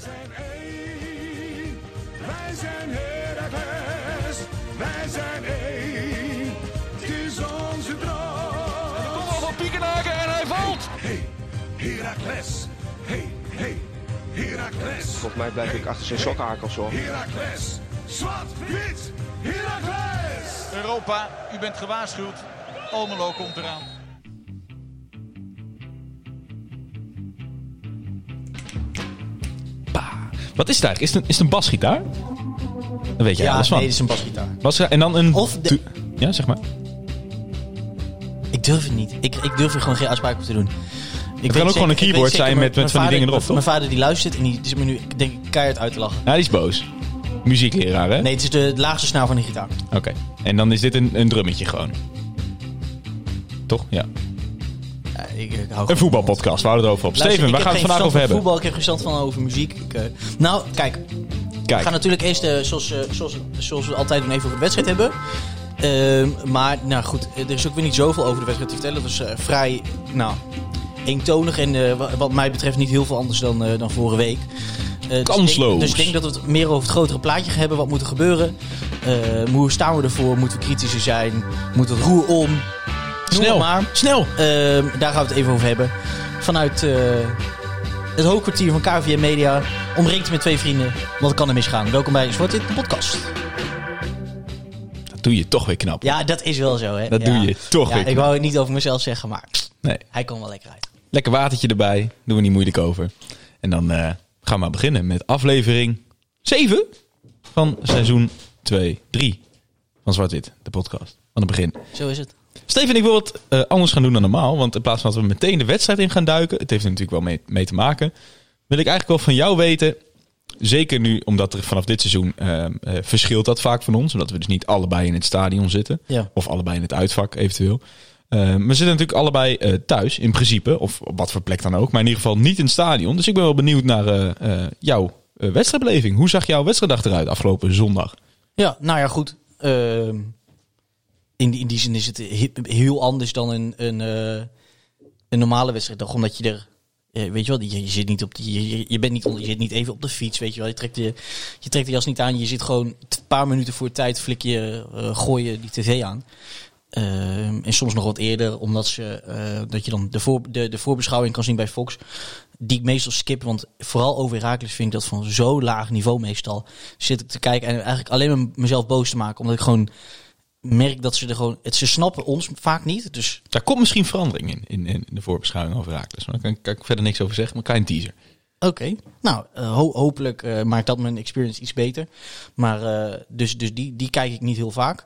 zijn één. Wij zijn Heracles. Wij zijn één. Het is onze droom. Kom op van Piekenhaken en hij valt. Hey, Heracles. Hey, hey, Heracles. Volgens mij blijf ik achter zijn sokkenhakels hoor. Heracles. Zwart, wit, Heracles. Europa, u bent gewaarschuwd. Almelo komt eraan. Wat is het eigenlijk? Is het een, is het een basgitaar? Dat weet jij Ja, alles van. nee, dit is een basgitaar. Basgitaar en dan een... Of de- Ja, zeg maar. Ik durf het niet. Ik, ik durf er gewoon geen uitspraak op te doen. Ik kan weet ook gewoon een keyboard zijn met- met van die dingen erop, toch? Mijn vader die luistert en die zit me nu denk ik, keihard uit te lachen. Ja, die is boos. Muziekleraar, hè? Nee, het is de laagste snaar van de gitaar. Oké. En dan is dit een, een drummetje gewoon. Toch? Ja. Ja, ik, ik hou Een voetbalpodcast, we houden het over op. Luister, Steven, waar gaan we het vandaag over hebben? Voetbal, ik heb verstand van over muziek. Ik, eh, nou, kijk. We Kijk, gaan natuurlijk eerst, eh, zoals, eh, zoals, zoals we altijd doen, even over de wedstrijd hebben. Ehm, maar, nou goed, er is ook weer niet zoveel over de wedstrijd te vertellen. Dat is eh, vrij, nou, eentonig en eh, wa- wat mij betreft niet heel veel anders dan, eh, dan vorige week. Eh, dus ik denk- Kansloos. Dus ik denk dat we het meer over het grotere plaatje gaan hebben. Wat moet er gebeuren? Eh, hoe staan we ervoor? Moeten we kritischer zijn? Moet het roer om? Snel. maar. Snel. Ehm, daar gaan we het even over hebben. Vanuit eh, het hoofdkwartier van KVM Media. Omringd met twee vrienden. Wat kan er misgaan? Welkom bij Zwart Wit, de podcast. Dat doe je toch weer knap. Ja, dat is wel zo, hè? Dat ja. doe je toch Ja, weer ik knap. wou het niet over mezelf zeggen, maar Nee. hij komt wel lekker uit. Lekker watertje erbij. Doen we niet moeilijk over. En dan eh, gaan we maar beginnen met aflevering 7 van seizoen 2, 3 van Zwart-Wit, de podcast. Van het begin. Zo is het. Steven, ik wil het eh, anders gaan doen dan normaal. Want in plaats van dat we meteen de wedstrijd in gaan duiken, het heeft er natuurlijk wel mee, mee te maken, wil ik eigenlijk wel van jou weten. Zeker nu, omdat er vanaf dit seizoen eh, eh, verschilt dat vaak van ons. Omdat we dus niet allebei in het stadion zitten. Ja. Of allebei in het uitvak eventueel. Maar we zitten natuurlijk allebei thuis in principe. Of op wat voor plek dan ook. Maar in ieder geval niet in het stadion. Dus ik ben wel benieuwd naar eh, jouw wedstrijdbeleving. Hoe zag jouw wedstrijddag eruit afgelopen zondag? Ja, nou ja, goed. In, die, in die zin is het he- heel anders dan een, een, eh, een normale wedstrijd. Omdat je er... eh, weet je wel, je, zit niet op je, je bent niet, je zit niet even op de fiets, weet je wel. Je trekt de, je trekt de jas niet aan. Je zit gewoon een paar minuten voor tijd flik je, eh, gooi je die tv aan. Ehm, en soms nog wat eerder, omdat ze, dat je dan de, voor, de, de voorbeschouwing kan zien bij Fox. Die ik meestal skip, want vooral over Herakles vind ik dat van zo laag niveau meestal. Zit ik te kijken en eigenlijk alleen maar mezelf boos te maken. Omdat ik gewoon merk dat ze er gewoon... Het, ze snappen ons vaak niet, dus Daar komt misschien verandering in, in, in de voorbeschouwing over Raakles. Maar daar kan, kan ik verder niks over zeggen. Maar een klein teaser. Oké. Nou, eh, ho- hopelijk eh, maakt dat mijn experience iets beter. Maar eh, dus, dus die, die kijk ik niet heel vaak.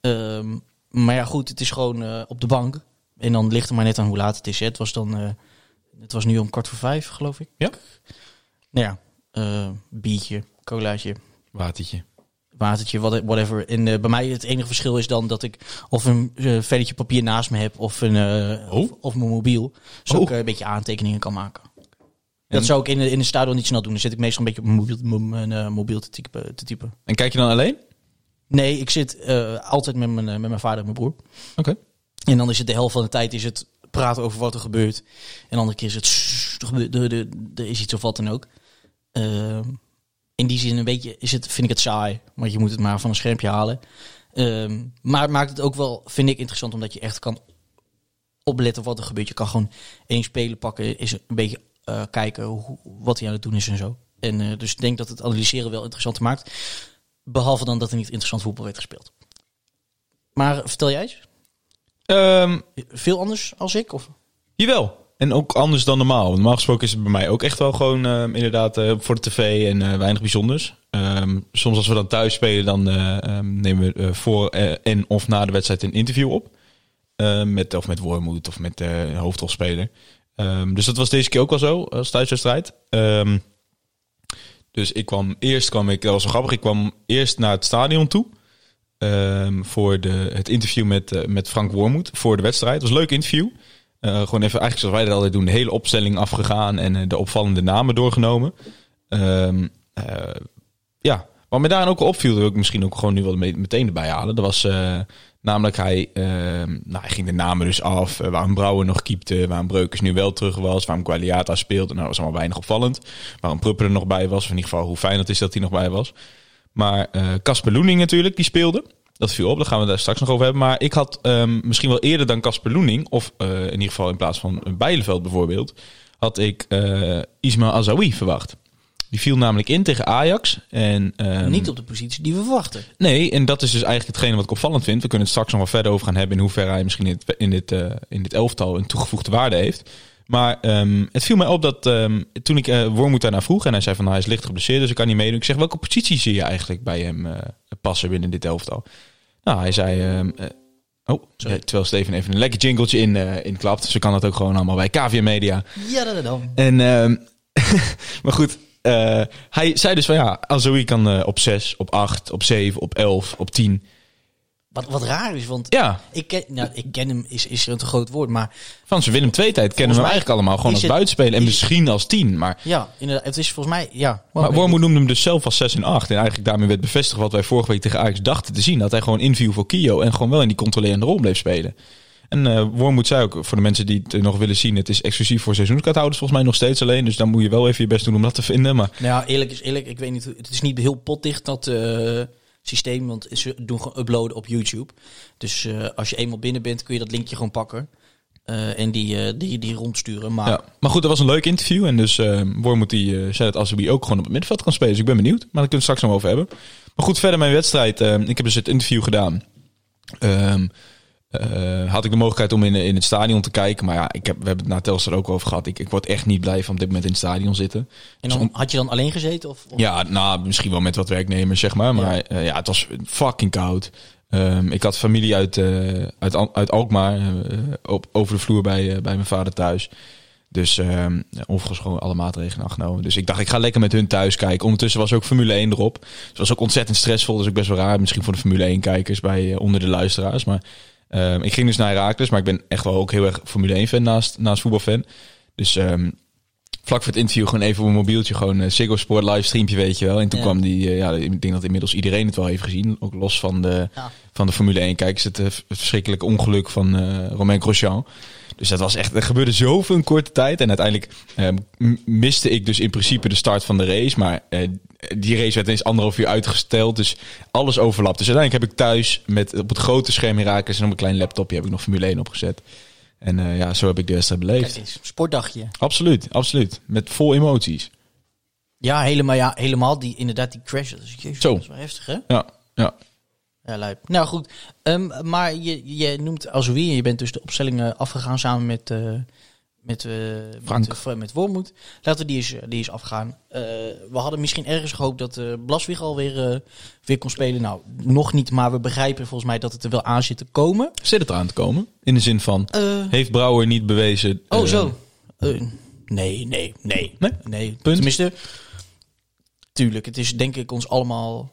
Ehm, maar ja, goed, het is gewoon op de bank. En dan ligt er maar net aan hoe laat het is. hè. Het was dan, het was nu om kwart voor vijf, geloof ik. Ja. Nou ja, biertje, colaatje, Watertje. Watertje, what- whatever. En eh, bij mij het enige verschil is dan dat ik of een uh, velletje papier naast me heb of, een, eh, Oh. of, of mijn mobiel. Zodat Oh. ik eh, een beetje aantekeningen kan maken. En- Dat zou ik in de, in de stadion niet snel doen. Dan zit ik meestal een beetje op mijn mobiel, mijn, eh, mobiel te, typen, te typen. En kijk je dan alleen? Nee, ik zit eh, altijd met mijn, eh, met mijn vader en mijn broer. Oké. En dan is het de helft van de tijd is het praten over wat er gebeurt. En de andere keer is het... "Sst, Er, gebeurt- er, er, er is iets of wat dan ook. Ehm, in die zin een beetje is het, vind ik het saai. Want je moet het maar van een schermpje halen. Ehm, maar het maakt het ook wel, vind ik, interessant. Omdat je echt kan opletten wat er gebeurt. Je kan gewoon één speler pakken. Is een beetje eh, kijken hoe, wat hij aan het doen is en zo. En eh, dus ik denk dat het analyseren wel interessanter maakt. Behalve dan dat er niet interessant voetbal werd gespeeld. Maar vertel jij eens? Ehm, Veel anders als ik? Of? jawel. En ook anders dan normaal. Want Normaal gesproken is het bij mij ook echt wel gewoon ehm, inderdaad eh, voor de tv en eh, weinig bijzonders. Ehm, soms als we dan thuis spelen, dan eh, ehm, nemen we eh, voor eh, en of na de wedstrijd een interview op. Ehm, met, of met Wormoed of met de hoofdrolspeler. Ehm, dus dat was deze keer ook wel zo als thuiswedstrijd. Dus ik kwam eerst, kwam ik, dat was wel grappig, ik kwam eerst naar het stadion toe. voor de, het interview met, eh, met Frank Wormoed voor de wedstrijd. Het was een leuk interview. Eh, gewoon even, eigenlijk zoals wij dat altijd doen, de hele opstelling afgegaan en eh, de opvallende namen doorgenomen. Ehm, eh, ja, Wat me daarin ook opviel, wil ik misschien ook gewoon nu wel meteen erbij halen. Dat was namelijk hij, eh, nou, hij ging de namen dus af. waarom Brouwer nog keepte, waarom Breukers nu wel terug was, waarom Qualiata speelde. Nou, dat was allemaal weinig opvallend. Waarom Prupper er nog bij was, of in ieder geval hoe fijn het is dat hij nog bij was. Maar Casper Loening natuurlijk, die speelde. Dat viel op, daar gaan we daar straks nog over hebben. Maar ik had ehm, misschien wel eerder dan Casper Loening, of eh, in ieder geval in plaats van Bijleveld bijvoorbeeld, had ik eh Ismail Azawi verwacht. Die viel namelijk in tegen Ajax. En, ehm, Niet op de positie die we verwachten. Nee, en dat is dus eigenlijk hetgene wat ik opvallend vind. We kunnen het straks nog wel verder over gaan hebben in hoeverre hij misschien in dit, in dit, eh, in dit elftal een toegevoegde waarde heeft. Maar ehm, het viel mij op dat ehm, toen ik uh, Wormoed daarna vroeg en hij zei van nou, hij is licht geblesseerd, dus ik kan niet meedoen. Ik zeg welke positie zie je eigenlijk bij hem eh, passen binnen dit elftal? Nou, hij zei. ehm, eh, oh, terwijl Steven even een lekker jingletje in, eh inklapt. Zo kan dat ook gewoon allemaal bij KVM Media. Ja, dat dan. En, maar goed, hij zei dus van ja, Azoui kan op 6, op 8, op 7, op 11, op 10. Wat, wat raar is, want Ja, ik, ken, nou, ik ken hem, is, is er een te groot woord, maar van zijn Willem II tijd kennen we hem eigenlijk allemaal gewoon als het- buitenspeler. En is- misschien als 10. Maar, ja, inderdaad, het is volgens mij, ja. maar Wormoed noemde hem dus zelf als 6 en 8. En eigenlijk daarmee werd bevestigd wat wij vorige week tegen Ajax dachten te zien. Dat hij gewoon inviel voor Kio en gewoon wel in die controlerende rol bleef spelen. En eh Wormoed zei ook, voor de mensen die het nog willen zien, het is exclusief voor seizoenskaarthouders volgens mij nog steeds alleen. Dus dan moet je wel even je best doen om dat te vinden. Maar Nou ja, eerlijk is eerlijk. Ik weet niet, hoe- het is niet heel potdicht dat eh, systeem, want ze doen gewoon uploaden op YouTube. Dus eh, als je eenmaal binnen bent, kun je dat linkje gewoon pakken eh, en die, eh, die, die rondsturen. Maar Ja, maar goed, dat was een leuk interview. En dus eh Wormoed die zei dat Azubi ook gewoon op het middenveld kan spelen. Dus ik ben benieuwd. Maar daar kunnen we straks nog over hebben. Maar goed, verder mijn wedstrijd. ik heb dus het interview gedaan. Ehm, eh, had ik de mogelijkheid om in, in het stadion te kijken. Maar ja, ik heb, we hebben het na Telstar ook over gehad. Ik, ik word echt niet blij van op dit moment in het stadion zitten. en dan, had je dan alleen gezeten? Of, of- Ja, nou, misschien wel met wat werknemers, zeg maar. Maar ja, ja het was fucking koud. Ehm, ik had familie uit, eh, uit, uit Alkmaar eh, op, over de vloer bij, eh, bij mijn vader thuis. Dus ehm ja, overigens gewoon alle maatregelen genomen. Dus ik dacht, ik ga lekker met hun thuis kijken. Ondertussen was ook Formule 1 erop. Dus het was ook ontzettend stressvol. Dus ook best wel raar. Misschien voor de Formule 1 kijkers bij, eh, onder de luisteraars. Maar ehm, ik ging dus naar Herakles. Maar ik ben echt wel ook heel erg Formule 1 fan naast, naast voetbalfan. Dus ehm, vlak voor het interview gewoon even op mijn mobieltje gewoon uh, Ziggo Sport livestreampje, weet je wel. En toen Ja. kwam die, eh, ja, ik denk dat inmiddels iedereen het wel heeft gezien. Ook los van de, Ja. van de Formule 1 kijkers. Het, eh, het verschrikkelijke ongeluk van Romain Grosjean. Dus dat was echt, er gebeurde zoveel in korte tijd. En uiteindelijk eh, m- miste ik dus in principe de start van de race. Maar die race werd eens anderhalf uur uitgesteld. Dus alles overlapt. Dus uiteindelijk heb ik thuis met op het grote scherm Herakles en op een klein laptopje heb ik nog Formule 1 opgezet. En eh, ja, zo heb ik de wedstrijd beleefd. Kijk sportdagje. Absoluut, absoluut. Met vol emoties. Ja, helemaal, ja, helemaal die, inderdaad die crash. Dat is, jezus, Zo. dat is wel heftig, hè? Ja, ja. Ja. Nou goed, Ehm, maar je, je noemt Azoui en je bent dus de opstelling eh, afgegaan samen met, eh met, eh Frank. met, eh, met Wormoed. Laten we die eens, die eens afgaan. Eh, we hadden misschien ergens gehoopt dat eh Blaswig alweer eh, weer kon spelen. Nou, nog niet, maar we begrijpen volgens mij dat het er wel aan zit te komen. Zit het eraan te komen? In de zin van, Eh, heeft Brouwer niet bewezen... oh, eh, zo. Eh, nee, nee, nee. Nee? Nee, Punt. tenminste, tuurlijk, het is denk ik ons allemaal...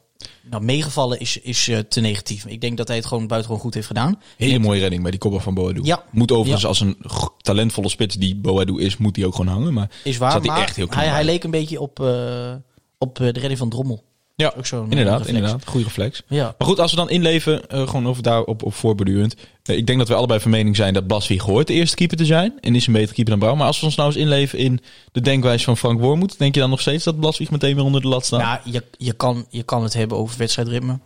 Nou, meegevallen is, is eh, te negatief. Ik denk dat hij het gewoon buitengewoon goed heeft gedaan. Hele mooie redding bij die kopper van Boadu. Ja. Moet overigens Ja. als een talentvolle spits die Boadu is, moet hij ook gewoon hangen. Maar Is waar, zat hij maar echt heel knap hij, hij leek een beetje op, eh, op eh, de redding van Drommel. Ja, Ook zo'n, eh, inderdaad, reflex. inderdaad. Goede reflex. Ja, Maar goed, als we dan inleven, eh, gewoon over daarop op voorbedurend. Eh, ik denk dat we allebei van mening zijn dat Blaswig hoort de eerste keeper te zijn. En is een betere keeper dan Brouwer. Maar als we ons nou eens inleven in de denkwijze van Frank Wormoed, denk je dan nog steeds dat Blaswig meteen weer onder de lat staat? nou, je, je, kan, je kan het hebben over wedstrijdritme.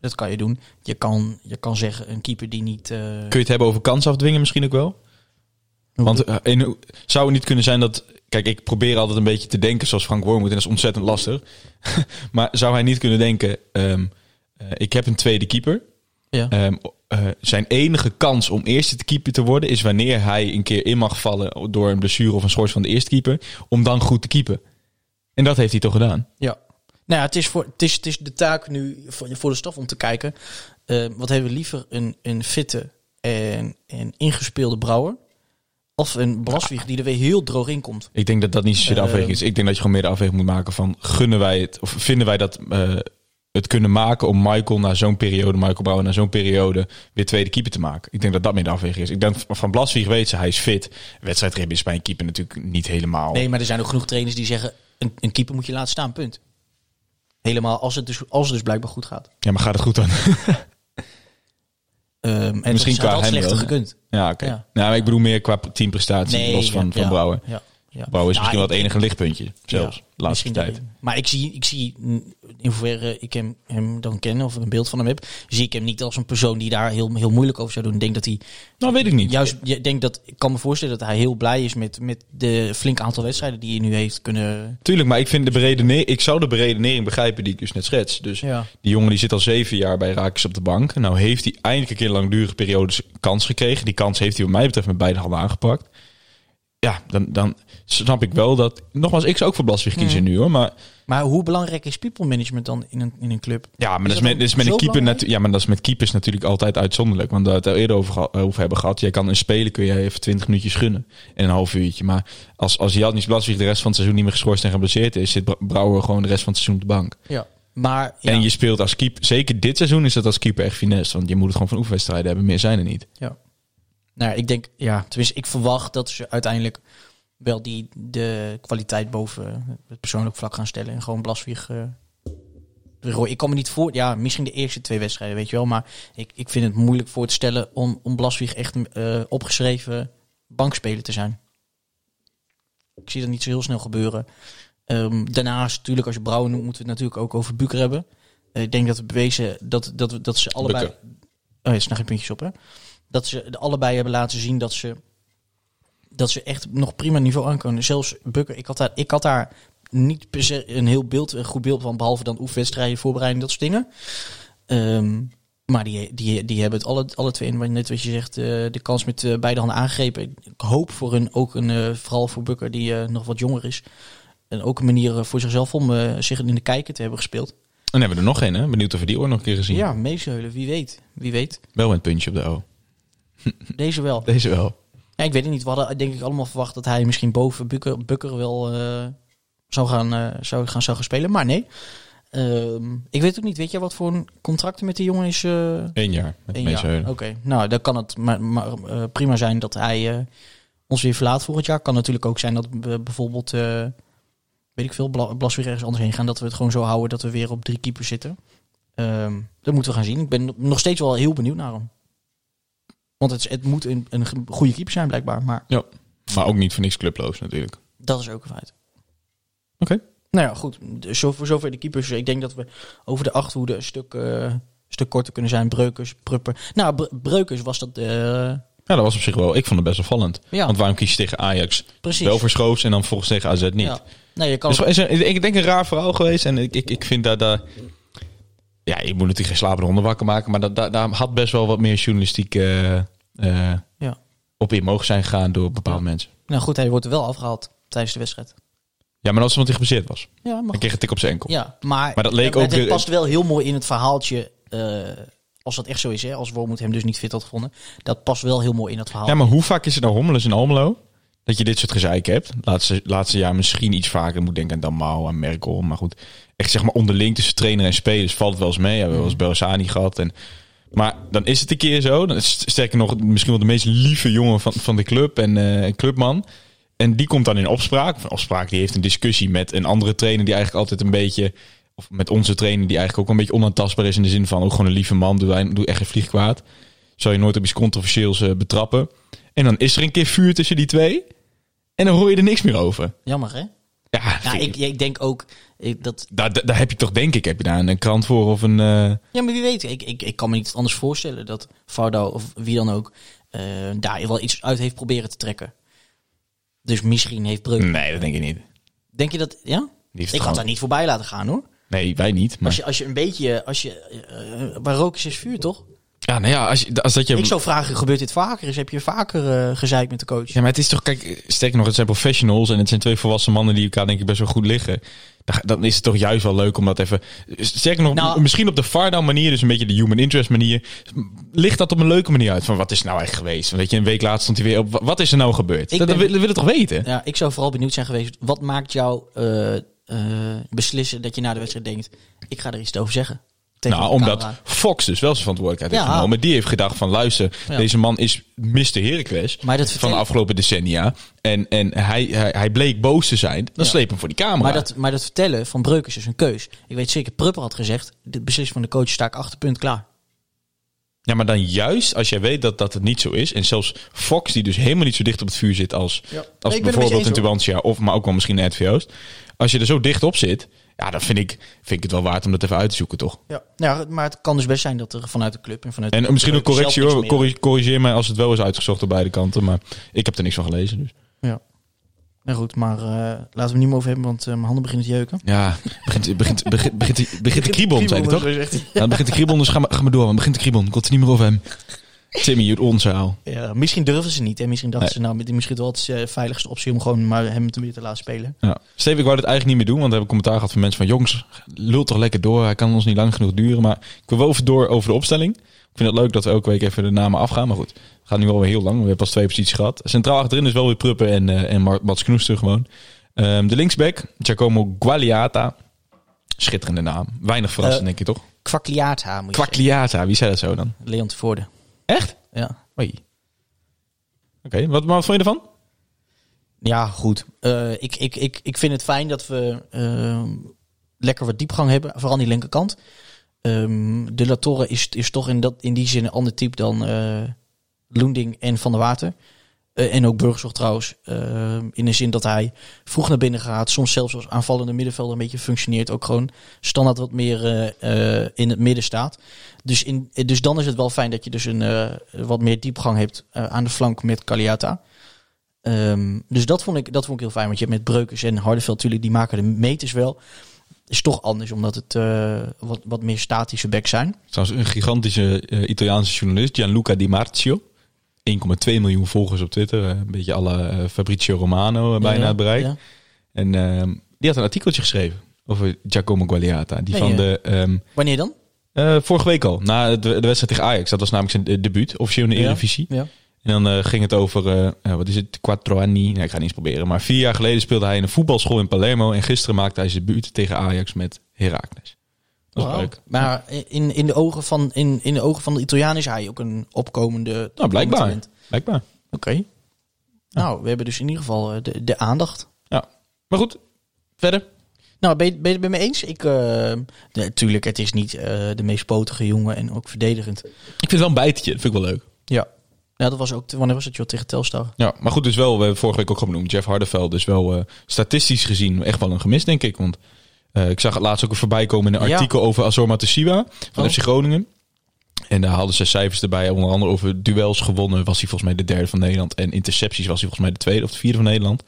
Dat kan je doen. Je kan, je kan zeggen, een keeper die niet... Kun je het hebben over kans afdwingen misschien ook wel? Want zou het niet kunnen zijn dat... Kijk, ik probeer altijd een beetje te denken zoals Frank Wormoed. En dat is ontzettend lastig. maar zou hij niet kunnen denken... ehm, eh, ik heb een tweede keeper. ja. Ehm, eh, zijn enige kans om eerste te keeper te worden... is wanneer hij een keer in mag vallen... door een blessure of een schors van de eerste keeper... om dan goed te keepen. En dat heeft hij toch gedaan? ja. Nou ja, het is, voor, het, is, het is de taak nu voor, voor de staf om te kijken... eh, wat hebben we liever, een, een fitte en, en ingespeelde brouwer... of een Blaswig die er weer heel droog in komt. Ik denk dat dat niet zozeer de Eh, afweging is. Ik denk dat je gewoon meer de afweging moet maken van... gunnen wij het, of vinden wij dat eh, het kunnen maken... om Michael na zo'n periode, Michael Brouwer na zo'n periode... weer tweede keeper te maken. Ik denk dat dat meer de afweging is. Ik denk van Blaswieg weet ze, hij is fit. Wedstrijdrib is bij een keeper natuurlijk niet helemaal... Nee, maar er zijn ook genoeg trainers die zeggen... een, een keeper moet je laten staan, punt. Helemaal als het dus, als het dus blijkbaar goed gaat. Ja, maar gaat het goed dan? Ehm, en Misschien qua hem slechter gekund. ja, oké. Ja. Nou, ik bedoel meer qua teamprestatie, los van, ja, van Brouwer. Ja, ja. Brouwer is Nou, misschien wel het enige lichtpuntje, zelfs, Ja, laatste tijd. Maar ik zie, ik zie, in hoeverre ik hem, hem dan ken of een beeld van hem heb, zie ik hem niet als een persoon die daar heel, heel moeilijk over zou doen. Ik denk dat hij Nou, weet ik niet. juist, ik denk dat, ik kan me voorstellen dat hij heel blij is met, met de flink aantal wedstrijden die hij nu heeft kunnen. Tuurlijk, maar ik, vind de beredenering, ik zou de beredenering begrijpen die ik dus net schets. Dus Ja. die jongen die zit al zeven jaar bij Rakers op de bank. Nou heeft hij eindelijk een keer langdurige periode kans gekregen. Die kans heeft hij wat mij betreft met beide handen aangepakt. Ja, dan, dan snap ik wel dat... Nogmaals, ik zou ook voor Blaswig kiezen nu hoor. Maar Maar hoe belangrijk is people management dan in een, in een club? ja, maar Is dat is, met, dat is met een keeper natu- ja, maar dat is met keepers natuurlijk altijd uitzonderlijk. Want daar we het er eerder over, geha- over hebben gehad. Jij kan een speler kun je even 20 minuutjes gunnen. En een half uurtje. Maar als, als Jannis Blaswig de rest van het seizoen niet meer geschorst en geblesseerd is... zit Brouwer gewoon de rest van het seizoen op de bank. Ja. Maar ja, En je speelt als keeper, zeker dit seizoen is dat als keeper echt finesse. Want je moet het gewoon van oefenwedstrijden hebben, meer zijn er niet. Ja. Nou, ik denk, ja, tenminste, ik verwacht dat ze uiteindelijk wel die de kwaliteit boven het persoonlijk vlak gaan stellen en gewoon Blaswieg. eh ik kan me niet voor, ja, misschien de eerste twee wedstrijden, weet je wel, maar ik, ik vind het moeilijk voor te stellen om, om Blaswieg echt een eh, opgeschreven bankspeler te zijn. Ik zie dat niet zo heel snel gebeuren. Ehm, daarnaast, natuurlijk, als je Brouwer noemt, moeten we het natuurlijk ook over Buker hebben. Eh, ik denk dat we bewezen dat, dat, dat ze allebei. Oh, ja, staan geen puntjes op, hè? Dat ze allebei hebben laten zien dat ze, dat ze echt nog prima niveau aankomen. Zelfs Bukker, ik had daar, ik had daar niet per se een heel beeld, een goed beeld van, behalve dan oefenwedstrijden, voorbereiding, dat soort dingen. Ehm, maar die, die, die hebben het alle, alle twee, en net wat je zegt, eh, de kans met eh, beide handen aangegrepen. Ik hoop voor hun ook een, eh, vooral voor Bukker, die nog wat jonger is, en ook een manier voor zichzelf om zich in de kijker te hebben gespeeld. En hebben we er nog een, hè? Benieuwd of we die ooit nog een keer gezien. Ja, meezeulen, wie weet. Wie weet. Wel met een puntje op de O. Deze wel. Deze wel. Ja, ik weet het niet. We hadden denk ik allemaal verwacht dat hij misschien boven Bukker, Bukker wel eh, zou, gaan, eh, zou, gaan, zou gaan spelen. Maar nee. Ehm, ik weet ook niet. Weet je wat voor een contract met die jongen is? eh Eén jaar Mees jaar. Oké. Nou, dan kan het maar, maar, prima zijn dat hij ons weer verlaat volgend jaar. Kan natuurlijk ook zijn dat we bijvoorbeeld, weet ik veel, Bla- Blas weer ergens anders heen gaan. Dat we het gewoon zo houden dat we weer op drie keepers zitten. Ehm, dat moeten we gaan zien. Ik ben nog steeds wel heel benieuwd naar hem. Want het, het moet een, een goede keeper zijn blijkbaar. Maar Ja. Maar ook niet voor niks clubloos natuurlijk. dat is ook een feit. Oké. Nou ja, goed. Zo, voor zover de keepers. Ik denk dat we over de achterhoede een stuk, eh, een stuk korter kunnen zijn. Breukers, Prupper. Nou, Bre- Breukers was dat... eh, Ja, dat was op zich wel. Ik vond het best wel vallend. Ja. Want waarom kies je tegen Ajax? precies. Wel verschoofd en dan volgens tegen AZ niet. Ja. Nee, je kan... Dus is er, ik denk een raar verhaal geweest. En ik, ik, ik vind dat daar... Ja, je moet natuurlijk geen slapende honden wakker maken. Maar dat, daar, daar had best wel wat meer journalistiek eh, eh, Ja. op in mogen zijn gegaan door bepaalde Ja. mensen. Nou goed, hij wordt er wel afgehaald tijdens de wedstrijd. Ja, maar dat was omdat hij geblesseerd was. Ja, maar Hij kreeg een tik op zijn enkel. Ja, maar, Maar dat leek ook het past wel heel mooi in het verhaaltje. eh, als dat echt zo is, hè, als Wormoed hem dus niet fit had gevonden. Dat past wel heel mooi in het verhaal. Ja, maar hoe vaak is het nou hommeles in Almelo? Dat je dit soort gezeik hebt. Laatste, laatste jaar misschien iets vaker. Ik moet denken aan Damau, aan Merkel. Maar goed, echt zeg maar onderling tussen trainer en spelers valt het wel eens mee. Ja, we hebben wel eens Bersani gehad. En, maar dan is het een keer zo. Dan is sterker nog misschien wel de meest lieve jongen van, van de club en eh, clubman. En die komt dan in opspraak. Een opspraak, die heeft een discussie met een andere trainer die eigenlijk altijd een beetje... Of met onze trainer die eigenlijk ook een beetje onaantastbaar is in de zin van... ook gewoon een lieve man, doe, hij- doe echt geen vlieg kwaad. Zou je nooit op iets controversieels eh, betrappen. En dan is er een keer vuur tussen die twee. En dan hoor je er niks meer over. Jammer, hè? Ja, Ja, ik, ik denk ook ik, dat... daar, daar, heb je toch, denk ik, heb je daar een krant voor of een... eh, Ja, maar wie weet. Ik, ik, ik kan me niet anders voorstellen dat Fardo of wie dan ook... eh, daar wel iets uit heeft proberen te trekken. Dus misschien heeft Breuk... Nee, dat denk ik niet. Denk je dat... Ja? Ik had gewoon- daar niet voorbij laten gaan, hoor. Nee, wij niet. Maar... Als je, als je een beetje... Als je, eh, waar rook is, is vuur, toch? Ja, nou ja, als, je, als dat je... Ik zou vragen, gebeurt dit vaker? Is heb je vaker gezeik met de coach? Ja, maar het is toch, kijk, sterker nog, het zijn professionals en het zijn twee volwassen mannen die elkaar denk ik best wel goed liggen. Dan, is het toch juist wel leuk om dat even, sterker nog, Nou- misschien op de Fardown manier, dus een beetje de human interest manier, ligt dat op een leuke manier uit van wat is nou echt geweest? Weet je, een week later stond hij weer op, wat is er nou gebeurd? Ik dat, ben- dat we toch weten? Ja, ik zou vooral benieuwd zijn geweest. Wat maakt jou eh, beslissen dat je na de wedstrijd denkt... ik ga er iets over zeggen? Nou, omdat. Fox dus wel zijn verantwoordelijkheid heeft Ja. genomen. Die heeft gedacht van luister, Ja. deze man is Mr. Heracles van de afgelopen decennia. En, en hij, hij, hij bleek boos te zijn. Dan Ja. sleep hem voor die camera. Maar dat, maar dat vertellen van Breuk is dus een keus. Ik weet zeker, Prupper had gezegd, de beslissing van de coach sta ik achter punt klaar. Ja, maar dan juist als jij weet dat dat het niet zo is. En zelfs Fox, die dus helemaal niet zo dicht op het vuur zit als, als Nee, het bijvoorbeeld een. Tubantia. Of maar ook wel misschien een Ed. Als je er zo dicht op zit, ja, dan vind ik, vind ik het wel waard om dat even uit te zoeken, toch? Ja. Nou, maar het kan dus best zijn dat er vanuit de club en vanuit En de misschien een correctie hoor. Corrigeer mij als het wel is uitgezocht op beide kanten. Maar ik heb er niks van gelezen. Dus. Ja. Nou goed, maar eh, laten we niet meer over hebben, want eh, mijn handen beginnen te jeuken. Ja, begint, begint, begint, begint, begint te kriebelen, zei hij toch? Ja, het begint te kriebelen, dus ga maar, ga maar door. Het begint te kriebelen. Ik kon het niet meer over hem. Timmy, het onze. Ja, misschien durfden ze niet. Hè? Misschien dachten Nee. ze, nou, misschien wel het eh, veiligste optie om gewoon maar hem te weer te laten spelen. Ja. Steve, ik wou dit eigenlijk niet meer doen, want we hebben commentaar gehad van mensen van... Jongens, lult toch lekker door, hij kan ons niet lang genoeg duren. Maar ik wil wel even door over de opstelling. Ik vind het leuk dat we elke week even de namen afgaan, maar goed. Het gaat nu wel weer heel lang, we hebben pas twee posities gehad. Centraal achterin is wel weer Pruppen en, eh en Mats Knoester gewoon. Ehm, de linksback, Giacomo Gualiata. Schitterende naam. Weinig verrassend, Eh, denk je toch? Kwakliaata moet je Quagliata, wie zei dat zo dan? Leon te Voorde. Echt? Ja. Oei. Oké, wat, wat vond je ervan? Ja, goed. Eh, ik, ik, ik, ik vind het fijn dat we eh, lekker wat diepgang hebben, vooral aan die linkerkant. Ehm, de La Torre is, is toch in, dat, in die zin een ander type dan eh Loending en Van der Water. Eh, en ook Burgzorg trouwens. eh, in de zin dat hij vroeg naar binnen gaat. Soms zelfs als aanvallende middenvelder een beetje functioneert. Ook gewoon standaard wat meer eh, eh, in het midden staat. Dus, in, dus dan is het wel fijn dat je dus een wat meer diepgang hebt aan de flank met Caliata. Ehm, dus dat vond, ik, dat vond ik heel fijn. Want je hebt met Breukers en Hardeveld natuurlijk, die maken de meters wel. Is toch anders, omdat het wat, wat meer statische backs zijn. Trouwens, een gigantische Italiaanse journalist, Gianluca Di Marzio. 1,2 miljoen volgers op Twitter. eh, een beetje alle eh, Fabrizio Romano eh, bijna Ja, het bereik. ja. En ehm, die had een artikeltje geschreven over Giacomo Gualiata. Die Nee, van de... ehm, Wanneer dan? vorige week al, na de, de wedstrijd tegen Ajax. Dat was namelijk zijn debuut, officieel in de. Eredivisie. Ja. En dan ging het over, wat is het, quattro anni. Nee, ik ga het niet eens proberen. Maar vier jaar geleden speelde hij in een voetbalschool in Palermo. En gisteren maakte hij zijn debuut tegen Ajax met Heracles. Dat leuk. Maar in, in, de ogen van, in, in de ogen van de Italiaan is hij ook een opkomende Nou, blijkbaar. talent. Blijkbaar. Oké. Nou, we hebben dus in ieder geval eh, de, de aandacht. Ja. Maar goed, verder. Nou, ben je, ben je het met me eens? Ik, eh, natuurlijk, het is niet eh, de meest potige jongen en ook verdedigend. Ik vind het wel een bijtje. Dat vind ik wel leuk. Ja. Ja, dat was ook, wanneer was het joh, tegen Telstar? Ja, maar goed, dus wel, we hebben vorige week ook al benoemd. Jeff Hardeveld is wel eh, statistisch gezien echt wel een gemis, denk ik. Want eh, ik zag het laatst ook voorbij komen in een Ja. artikel over Azor Matosiwa van Oh. FC Groningen. En daar haalden ze cijfers erbij. Onder andere over duels gewonnen was hij volgens mij de derde van Nederland. En intercepties was hij volgens mij de tweede of de vierde van Nederland.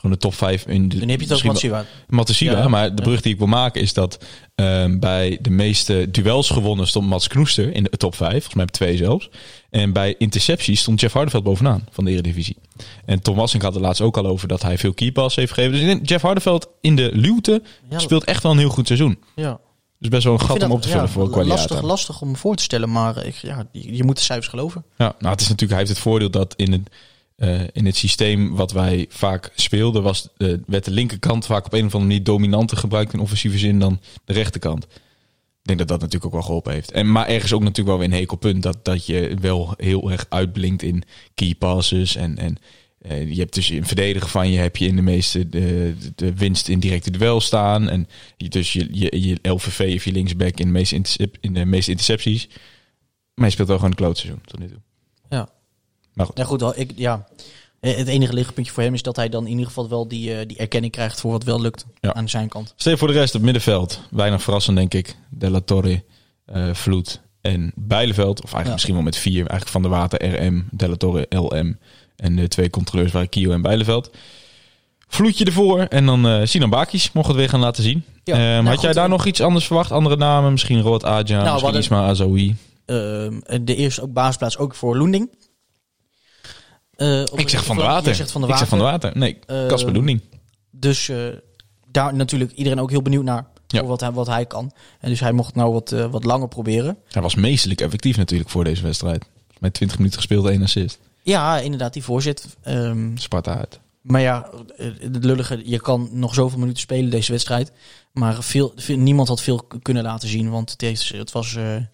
Gewoon de top vijf in de Dan heb je het Ja. maar de brug die ik wil maken is dat ehm, bij de meeste duels gewonnen stond Mats Knoester in de top 5, volgens mij op twee zelfs. En bij intercepties stond Jeff Hardeveld bovenaan van de Eredivisie. En Tom Wassink had het laatst ook al over dat hij veel keypass heeft gegeven. Dus Jeff Hardeveld in de luwte Ja, speelt echt wel een heel goed seizoen. Ja. Dus best wel een gat om dat, op te vullen ja, voor Qualiata. lastig, lastig om voor te stellen, maar ik, ja, je, je moet de cijfers geloven. Ja, nou, het is natuurlijk, hij heeft het voordeel dat in het, eh, in het systeem wat wij vaak speelden, was, eh, werd de linkerkant vaak op een of andere manier dominanter gebruikt in offensieve zin dan de rechterkant. Ik denk dat dat natuurlijk ook wel geholpen heeft. En, maar ergens ook natuurlijk wel weer een hekelpunt dat, dat je wel heel erg uitblinkt in key passes. En, en eh, je hebt dus in verdedigen van je heb je in de meeste de, de winst in directe duel staan. En je, dus je, je, je LVV heeft je linksback in de meeste, in de meeste intercepties. Maar je speelt wel gewoon een klootseizoen tot nu toe. Maar goed. Ja, goed, ik, ja. Eh, Het enige lichtpuntje voor hem is dat hij dan in ieder geval wel die, eh, die erkenning krijgt voor wat wel lukt Ja. aan zijn kant. Stel voor de rest op het middenveld. Weinig verrassend, denk ik. De La Torre, eh, Vloed en Bijleveld. Of eigenlijk Ja. misschien wel met vier. Eigenlijk van de Water, RM, De La Torre, LM. En de twee controleurs waren Kio en Bijleveld. Vloedje ervoor. En dan Sinan Bakis mocht het weer gaan laten zien. Ja, Ehm, nou had goed, jij daar nog iets anders verwacht? Andere namen? Misschien Rood Adja, we misschien Isma Azoui. Ehm, de eerste ook basisplaats ook voor Loending. Ik zeg Van de Water. zegt Van de Ik zeg Van de Water. Nee, Eh, Casper Loening. Dus eh, daar natuurlijk iedereen ook heel benieuwd naar. Ja. Wat hij, wat hij kan. En dus hij mocht nou wat, eh, wat langer proberen. Hij was meestelijk effectief natuurlijk voor deze wedstrijd. Met 20 minuten gespeeld, één assist. Ja, inderdaad, die voorzet. Ehm, Sparta uit. maar ja, het lullige, je kan nog zoveel minuten spelen deze wedstrijd. Maar veel, veel- niemand had veel kunnen laten zien, want het, het was... Nou,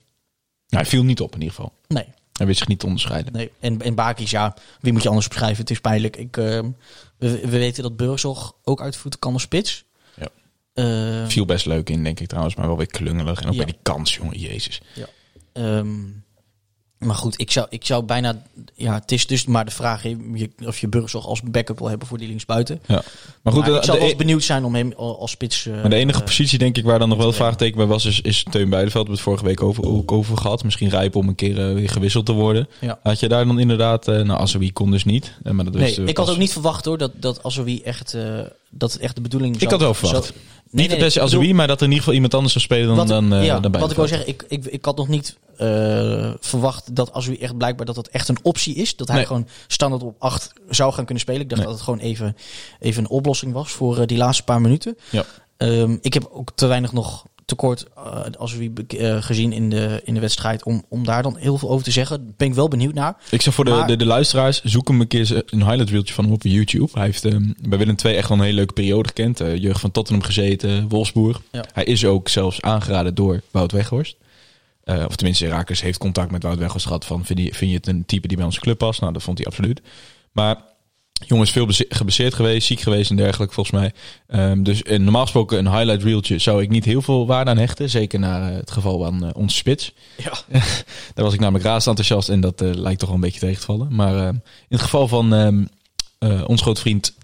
hij viel niet op in ieder geval. nee, Hij wist zich niet te onderscheiden. nee. En, en Bakis, ja, wie moet je anders beschrijven? Het is pijnlijk. Ik, eh, we, we weten dat Burgzorg ook uit voeten kan als spits. Ja. Eh, Viel best leuk in, denk ik trouwens. Maar wel weer klungelig. En ook Ja. bij die kans, jongen. Jezus. Ehm, maar goed, ik zou, ik zou bijna... Ja, het is dus maar de vraag je, of je Burgzorg als backup wil hebben voor die linksbuiten. Ja. Maar goed, Maar de, ik zou de- wel eens benieuwd zijn om hem al- als spits... eh, maar de enige eh, positie, denk ik, waar dan nog wel ja. vraagteken bij was, is, is Teun Buitenveld. We hebben het vorige week over, ook over gehad. Misschien rijp om een keer eh, weer gewisseld te worden. Ja. Had je daar dan inderdaad... eh nou, Azoui kon dus niet. Eh, maar dat Nee, ik had ook niet verwacht hoor, dat, dat wie echt... eh, dat het echt de bedoeling Ik zou- had wel verwacht. zou- Niet nee, se ik bedoel- Azoui, maar dat er in ieder geval iemand anders zou spelen dan, Wat, dan, eh ja, dan wat ik wil zeggen, ik, ik, ik had nog niet eh, verwacht dat als u echt blijkbaar dat dat echt een optie is. Dat hij gewoon standaard op 8 zou gaan kunnen spelen. Ik dacht dat het gewoon even, even een oplossing was voor eh, die laatste paar minuten. Ja. Ehm, ik heb ook te weinig nog tekort eh als u eh, gezien in de, in de wedstrijd om, om daar dan heel veel over te zeggen. Daar ben ik wel benieuwd naar. Ik zeg voor de, Maar- de, de luisteraars, zoek hem een keer een highlight reeltje van hem op YouTube. Hij heeft ehm, bij Willem II echt wel een hele leuke periode gekend. Eh, jeugd van Tottenham gezeten, Wolfsburg. Ja. Hij is ook zelfs aangeraden door Wout Weghorst. Of tenminste, Rakers heeft contact met Wout Weghorst gehad van vind je, vind je het een type die bij onze club past? Nou, dat vond hij absoluut. Maar jongens, veel geblesseerd geweest, ziek geweest en dergelijke volgens mij. Ehm, dus normaal gesproken een highlight reeltje zou ik niet heel veel waarde aan hechten. Zeker naar eh, het geval van eh, onze spits. Ja. Daar was ik namelijk raast enthousiast en dat eh, lijkt toch wel een beetje tegen te vallen. Maar eh, in het geval van ehm eh, ons groot vriend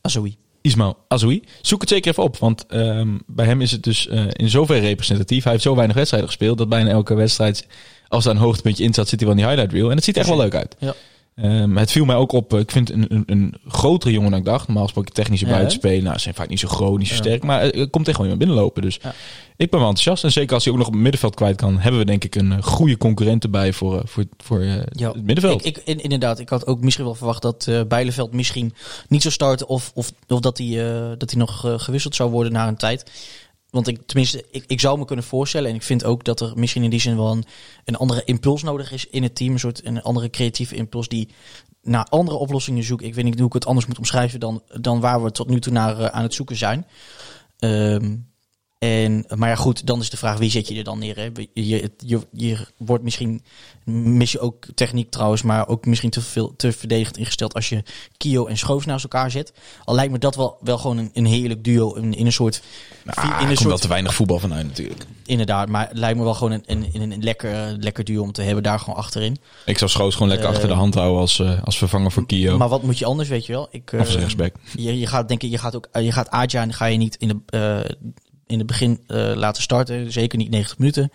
Azoui. Ismail Azoui, zoek het zeker even op. Want ehm, bij hem is het dus in zoverre representatief. Hij heeft zo weinig wedstrijden gespeeld dat bijna elke wedstrijd, als daar een hoogtepuntje in zat, zit hij wel in die highlight reel. En het ziet er echt wel leuk uit. Ja. Ehm, het viel mij ook op, eh, ik vind een, een, een grotere jongen dan ik dacht. Normaal gesproken technische Ja, buitenspelen, nou, ze zijn vaak niet zo groot, niet zo Ja. sterk. Maar eh, er komt echt wel iemand binnenlopen. Dus Ja. ik ben wel enthousiast. En zeker als hij ook nog op het middenveld kwijt kan, hebben we denk ik een eh, goede concurrent erbij voor, eh, voor, voor eh, het middenveld. Ik, ik, in- inderdaad, ik had ook misschien wel verwacht dat eh Bijleveld misschien niet zou starten. Of, of, of dat, hij, eh, dat hij nog eh, gewisseld zou worden na een tijd. Want ik, tenminste, ik, ik zou me kunnen voorstellen. En ik vind ook dat er misschien in die zin wel een, een andere impuls nodig is in het team. Een soort een andere creatieve impuls die naar andere oplossingen zoekt. Ik weet niet hoe ik het anders moet omschrijven dan, dan waar we tot nu toe naar eh, aan het zoeken zijn. Ehm, en, maar ja, goed, dan is de vraag wie zet je er dan neer? Hè? Je, je, je wordt misschien, mis je ook techniek trouwens, maar ook misschien te, veel, te verdedigend ingesteld als je Kio en Schoofs naast elkaar zet. Al lijkt me dat wel, wel gewoon een, een heerlijk duo in, in een soort. Nou, in er een komt soort wel te weinig voetbal vanuit natuurlijk. inderdaad, maar het lijkt me wel gewoon een, een, een, een lekker, lekker duo om te hebben daar gewoon achterin. Ik zou Schoos gewoon lekker Eh, achter de hand houden als, eh, als vervanger voor Kio. Maar wat moet je anders, weet je wel? Ik, of eh, rechtsback. Je, je gaat denk ik, je gaat ook, eh, je gaat Adja en ga je niet in de, eh, in het begin eh, laten starten. Zeker niet 90 minuten.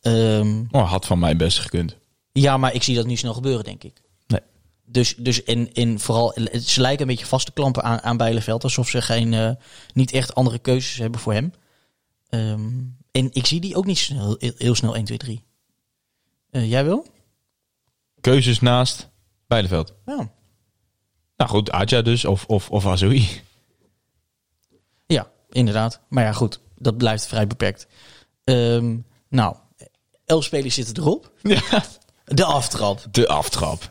Ehm, Oh, had van mij best gekund. ja, maar ik zie dat niet snel gebeuren, denk ik. Nee. Dus, dus in, in vooral, ze lijken een beetje vast te klampen aan, aan Bijleveld. Alsof ze geen, eh, niet echt andere keuzes hebben voor hem. Ehm, en ik zie die ook niet snel, heel, heel snel 1, 2, 3. Eh, jij wil? Keuzes naast Bijleveld. Ja. Nou goed, Adja dus, of, of, of Azoui. Inderdaad. Maar ja, goed. Dat blijft vrij beperkt. Ehm, nou, elf spelers zitten erop. Ja. De aftrap. De aftrap.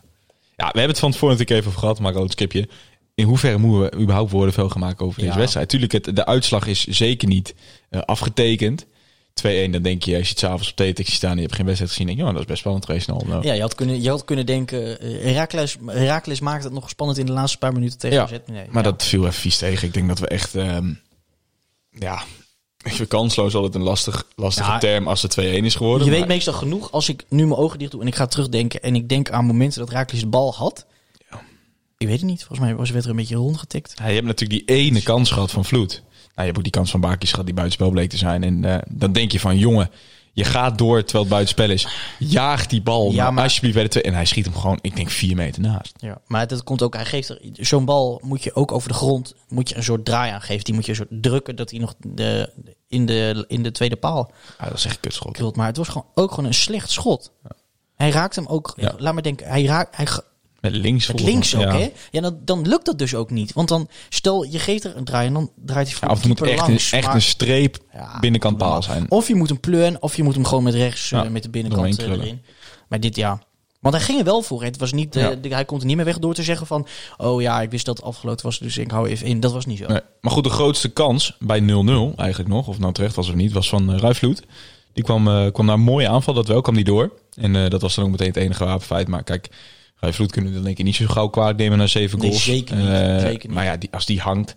Ja, we hebben het van tevoren natuurlijk even over gehad, maar rood skipje. In hoeverre moeten we überhaupt woorden veel gaan maken over deze wedstrijd? Tuurlijk, het, de uitslag is zeker niet eh, afgetekend. 2-1, dan denk je, als je het s'avonds op teletext staan en je hebt geen wedstrijd gezien, denk je, oh, dat is best spannend geweest. Nou, nou. Ja, je had kunnen, je had kunnen denken... eh, Heracles maakt het nog spannend in de laatste paar minuten tegen Ja, AZ. Nee, maar ja. dat viel even vies tegen. Ik denk dat we echt, ehm, ja, even kansloos altijd een lastig, lastige Ja. term als het 2-1 is geworden. Je weet meestal genoeg als ik nu mijn ogen dicht doe en ik ga terugdenken... en ik denk aan momenten dat Heracles de bal had. Ja. Ik weet het niet. Volgens mij was werd er een beetje rondgetikt. Ja, je hebt natuurlijk die ene kans gehad van Vloed. Nou, je hebt ook die kans van Bakis gehad die buitenspel bleek te zijn. En eh, dan denk je van, jongen, je gaat door terwijl het buitenspel is. Jaag die bal Ja, maar alsjeblieft bij de twee. En hij schiet hem gewoon, ik denk, vier meter naast. Ja, maar dat komt ook, hij geeft er, zo'n bal moet je ook over de grond, moet je een soort draai aan geven. Die moet je een soort drukken dat hij nog de, in, de, in de tweede paal Ja, dat is echt een kutschot. krult. Maar het was gewoon, ook gewoon een slecht schot. Hij raakt hem ook, Ja. laat me denken, hij raakt, hij, Met links met links ook ja. hè. Ja, dan, dan lukt dat dus ook niet. Want dan, stel je geeft er een draai en dan draait hij voor Ja, of het moet echt, een, echt maar- een streep Ja, binnenkant paal zijn. Of je moet hem pleuen, of je moet hem gewoon met rechts eh, met de binnenkant eh, erin. Maar dit, ja, Want hij ging er wel voor. Het was niet, eh, de- hij komt er niet meer weg door te zeggen van... Oh ja, ik wist dat het afgelopen was, dus ik hou even in. Dat was niet zo. Nee. Maar goed, de grootste kans bij 0-0 eigenlijk nog, of nou terecht was of niet, was van uh, Ruifvloed. Die kwam, kwam naar een mooie aanval, dat wel, kwam die door. En dat was dan ook meteen het enige wapenfeit. Maar kijk, Ruifvloed kunnen we dan denk ik niet zo gauw kwaad nemen naar zeven Nee, goals. zeker niet. Eh, Zeker niet. Maar ja, die, als die hangt,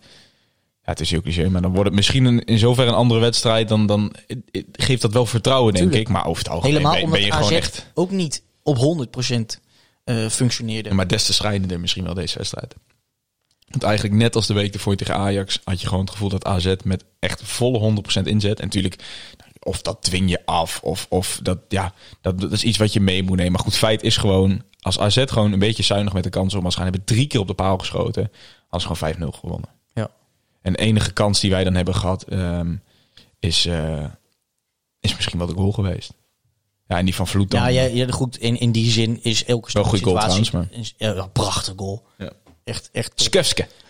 ja, het is heel cliché, maar dan wordt het misschien een, in zoverre een andere wedstrijd. Dan, dan eh, geeft dat wel vertrouwen, denk Tuurlijk. ik. Maar over het algemeen Helemaal ben je AZ gewoon echt... ook niet op 100% eh functioneerde. Maar des te schrijnender misschien wel deze wedstrijd. Want eigenlijk net als de week ervoor tegen Ajax had je gewoon het gevoel dat AZ met echt volle 100% inzet. En natuurlijk, of dat dwing je af, of, of dat, ja, dat, dat is iets wat je mee moet nemen. Maar goed, feit is gewoon, als AZ gewoon een beetje zuinig met de kans om, als gaan hebben drie keer op de paal geschoten, als gewoon 5-0 gewonnen. Ja. En de enige kans die wij dan hebben gehad, ehm, is, eh, is misschien wel de goal geweest. Ja, en die van Vloed dan. Ja, ja, ja, goed, in, in die zin is elke Wel goede goal situatie- trouwens, ja, een prachtig goal. Ja. Echt, echt,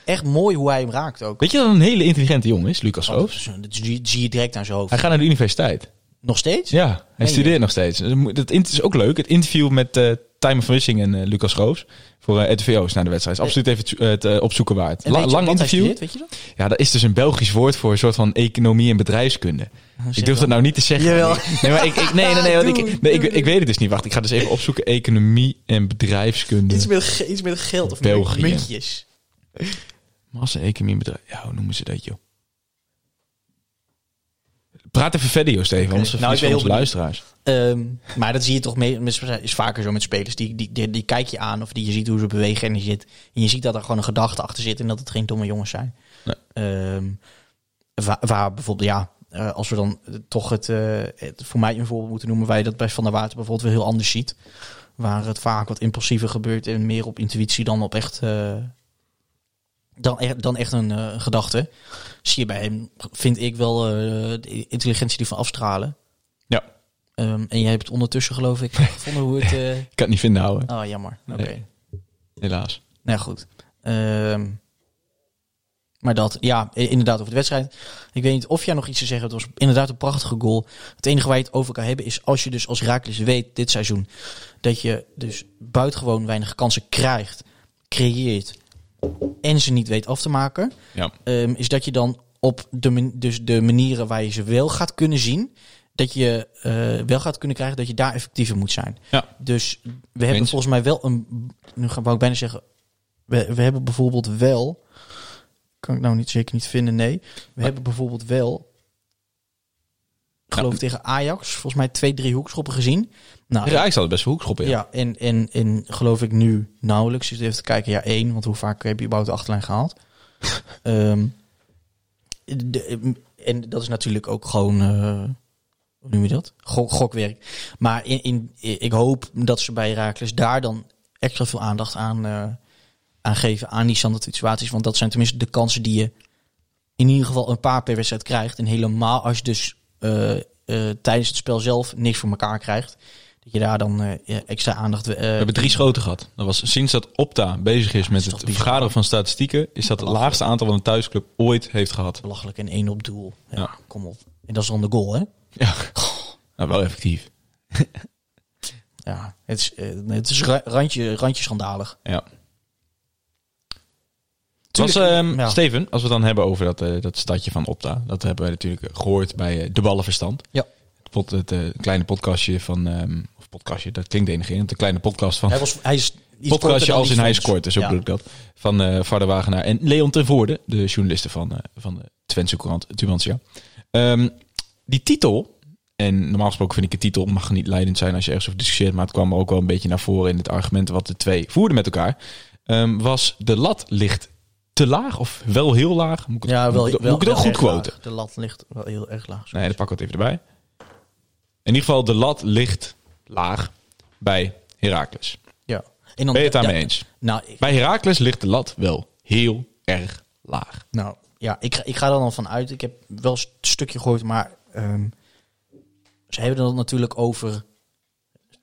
echt mooi hoe hij hem raakt ook. Weet je dat een hele intelligente jongen is, Lucas Oh, Roos? dat zie, zie je direct aan zijn hoofd. Hij gaat naar de universiteit. Nog steeds? Ja, hij je? studeert nog steeds. Het is ook leuk. Het interview met eh Time of Wissing en eh, Lucas Roos voor eh RTVO's na de wedstrijd. Is absoluut even het, opzoeken waard. La- lang interview. studeert, weet je dat? Ja, dat is dus een Belgisch woord voor een soort van economie en bedrijfskunde. ik durf dat nou niet te zeggen. Jawel. Nee, maar ik, ik, nee, nee, nee, want ik, nee, ik, ik weet het dus niet. Wacht, ik ga dus even opzoeken. Economie en bedrijfskunde. Iets met, iets met geld of België. muntjes. Massa-economie en bedrijf. Ja, hoe noemen ze dat, joh? Praat even verder, joh, Steven. Anders Nou, ik ben voor onze heel luisteraars. Ehm, maar dat zie je toch mee, is vaker zo met spelers. Die, die, die, die kijk je aan of die je ziet hoe ze bewegen en je, zit, en je ziet dat er gewoon een gedachte achter zit en dat het geen domme jongens zijn. Nee. Ehm, waar, waar bijvoorbeeld, ja, eh, als we dan eh, toch het, eh, het voor mij een voorbeeld moeten noemen, waar je dat bij Van der Water bijvoorbeeld weer heel anders ziet. Waar het vaak wat impulsiever gebeurt en meer op intuïtie dan op echt, dan, echt dan echt een eh, gedachte. Zie je bij hem, vind ik wel eh, de intelligentie die van afstralen. Ja, Ehm, en jij hebt het ondertussen, geloof ik, gevonden hoe het... eh, ik kan het niet vinden houden. Oh, jammer. Oké. Nee. Helaas. Nou goed. Ehm, maar dat, ja, inderdaad over de wedstrijd. Ik weet niet of jij nog iets te zeggen hebt. Het was inderdaad een prachtige goal. Het enige waar je het over kan hebben is als je dus als Raakles weet dit seizoen... dat je dus buitengewoon weinig kansen krijgt, creëert... en ze niet weet af te maken... Ja. Ehm, is dat je dan op de, dus de manieren waar je ze wel gaat kunnen zien... dat je eh, wel gaat kunnen krijgen dat je daar effectiever moet zijn. Ja. Dus we hebben volgens mij wel een... Nu ga- wou ik bijna zeggen... We, we hebben bijvoorbeeld wel... Kan ik nou niet zeker niet vinden, nee. We hebben bijvoorbeeld wel... Ik geloof tegen Ajax, volgens mij twee, drie hoekschoppen gezien. Nou, Ja, ik zal het best wel hoekschoppen. ja, Ja. en, en, en geloof ik nu nauwelijks. Zit even te kijken, ja, één. Want hoe vaak heb je überhaupt de achterlijn gehaald? Ehm, de- en dat is natuurlijk ook gewoon... eh, hoe noem je dat? Gok, gokwerk. Maar in, in, ik hoop dat ze bij Herakles daar dan extra veel aandacht aan, eh, aan geven. Aan die standaard situaties. Want dat zijn tenminste de kansen die je in ieder geval een paar per wedstrijd krijgt. En helemaal als je dus eh, tijdens het spel zelf niks voor elkaar krijgt. Dat je daar dan eh, extra aandacht... eh, We hebben drie schoten gehad. Dat was sinds dat Opta bezig is met is het bizar. vergaderen van statistieken, is dat het laagste aantal wat een thuisclub ooit heeft gehad. belachelijk en één op doel. Ja, Ja. kom op. En dat is dan de goal, hè? Ja, nou, wel effectief. Ja, het is, eh, het is ra- randje, randje schandalig. Ja. Was, ehm, ja. Steven, als we het dan hebben over dat, dat stadje van Opta. Dat hebben we natuurlijk gehoord bij De Ballenverstand. Ja. Het, het kleine podcastje van... ehm, podcastje, dat klinkt denigrerend. De kleine podcast van... Hij, was, hij is podcastje als in hij kort, dus ook Ja. bedoel ik dat. Van eh Vader Wagenaar en Leon ten Voorde, de journalisten van, eh, van de Twentse Courant, Tubantia. Ehm die titel, en normaal gesproken vind ik een titel mag niet leidend zijn als je ergens over discussieert, maar het kwam er ook wel een beetje naar voren in het argument wat de twee voerden met elkaar, ehm, was de lat ligt te laag of wel heel laag? Moet ik het, Ja, wel, moet, ik- wel, moet ik het ook goed quoten? laag. De lat ligt wel heel erg laag. Nee, dan pak ik het even erbij. In ieder geval, de lat ligt laag bij Heracles. Ja. En dan, Ben je het daarmee ja, eens? Nou, ik, Bij Heracles ligt de lat wel heel erg laag. nou ja, ik, ga- ik ga er dan van uit. Ik heb wel een stukje gehoord, maar ehm, ze hebben het natuurlijk over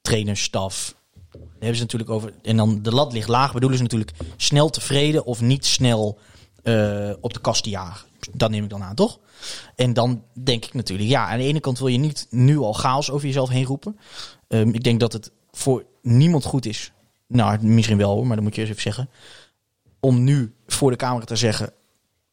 trainerstaf. Daar hebben ze natuurlijk over. En dan de lat ligt laag. Bedoelen ze natuurlijk snel tevreden of niet snel eh, op de kast te jagen. Dat neem ik dan aan, toch? En dan denk ik natuurlijk, ja, aan de ene kant wil je niet nu al chaos over jezelf heen roepen. Ehm, ik denk dat het voor niemand goed is. Nou, misschien wel hoor, maar dan moet je eens even zeggen. Om nu voor de camera te zeggen,